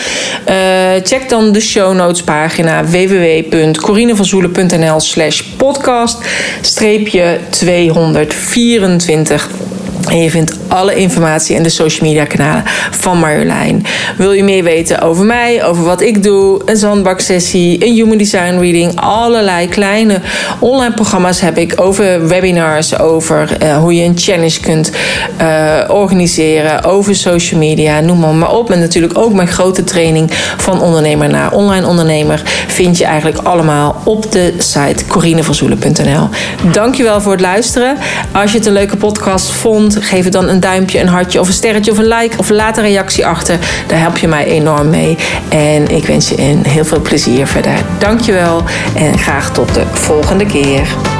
eh, check dan de show notes pagina www.corinevanzoelen.nl slash podcast streepje 224. En je vindt alle informatie in de social media kanalen van Marjolein. Wil je meer weten over mij, over wat ik doe, een zandbaksessie, een human design reading, allerlei kleine online programma's heb ik over webinars, over uh, hoe je een challenge kunt uh, organiseren, over social media, noem maar, maar op. En natuurlijk ook mijn grote training van ondernemer naar online ondernemer vind je eigenlijk allemaal op de site corineverzoelen.nl. Dankjewel voor het luisteren. Als je het een leuke podcast vond, geef het dan een duimpje, een hartje of een sterretje of een like of laat een reactie achter. Daar help je mij enorm mee. En ik wens je heel veel plezier verder. Dankjewel en graag tot de volgende keer.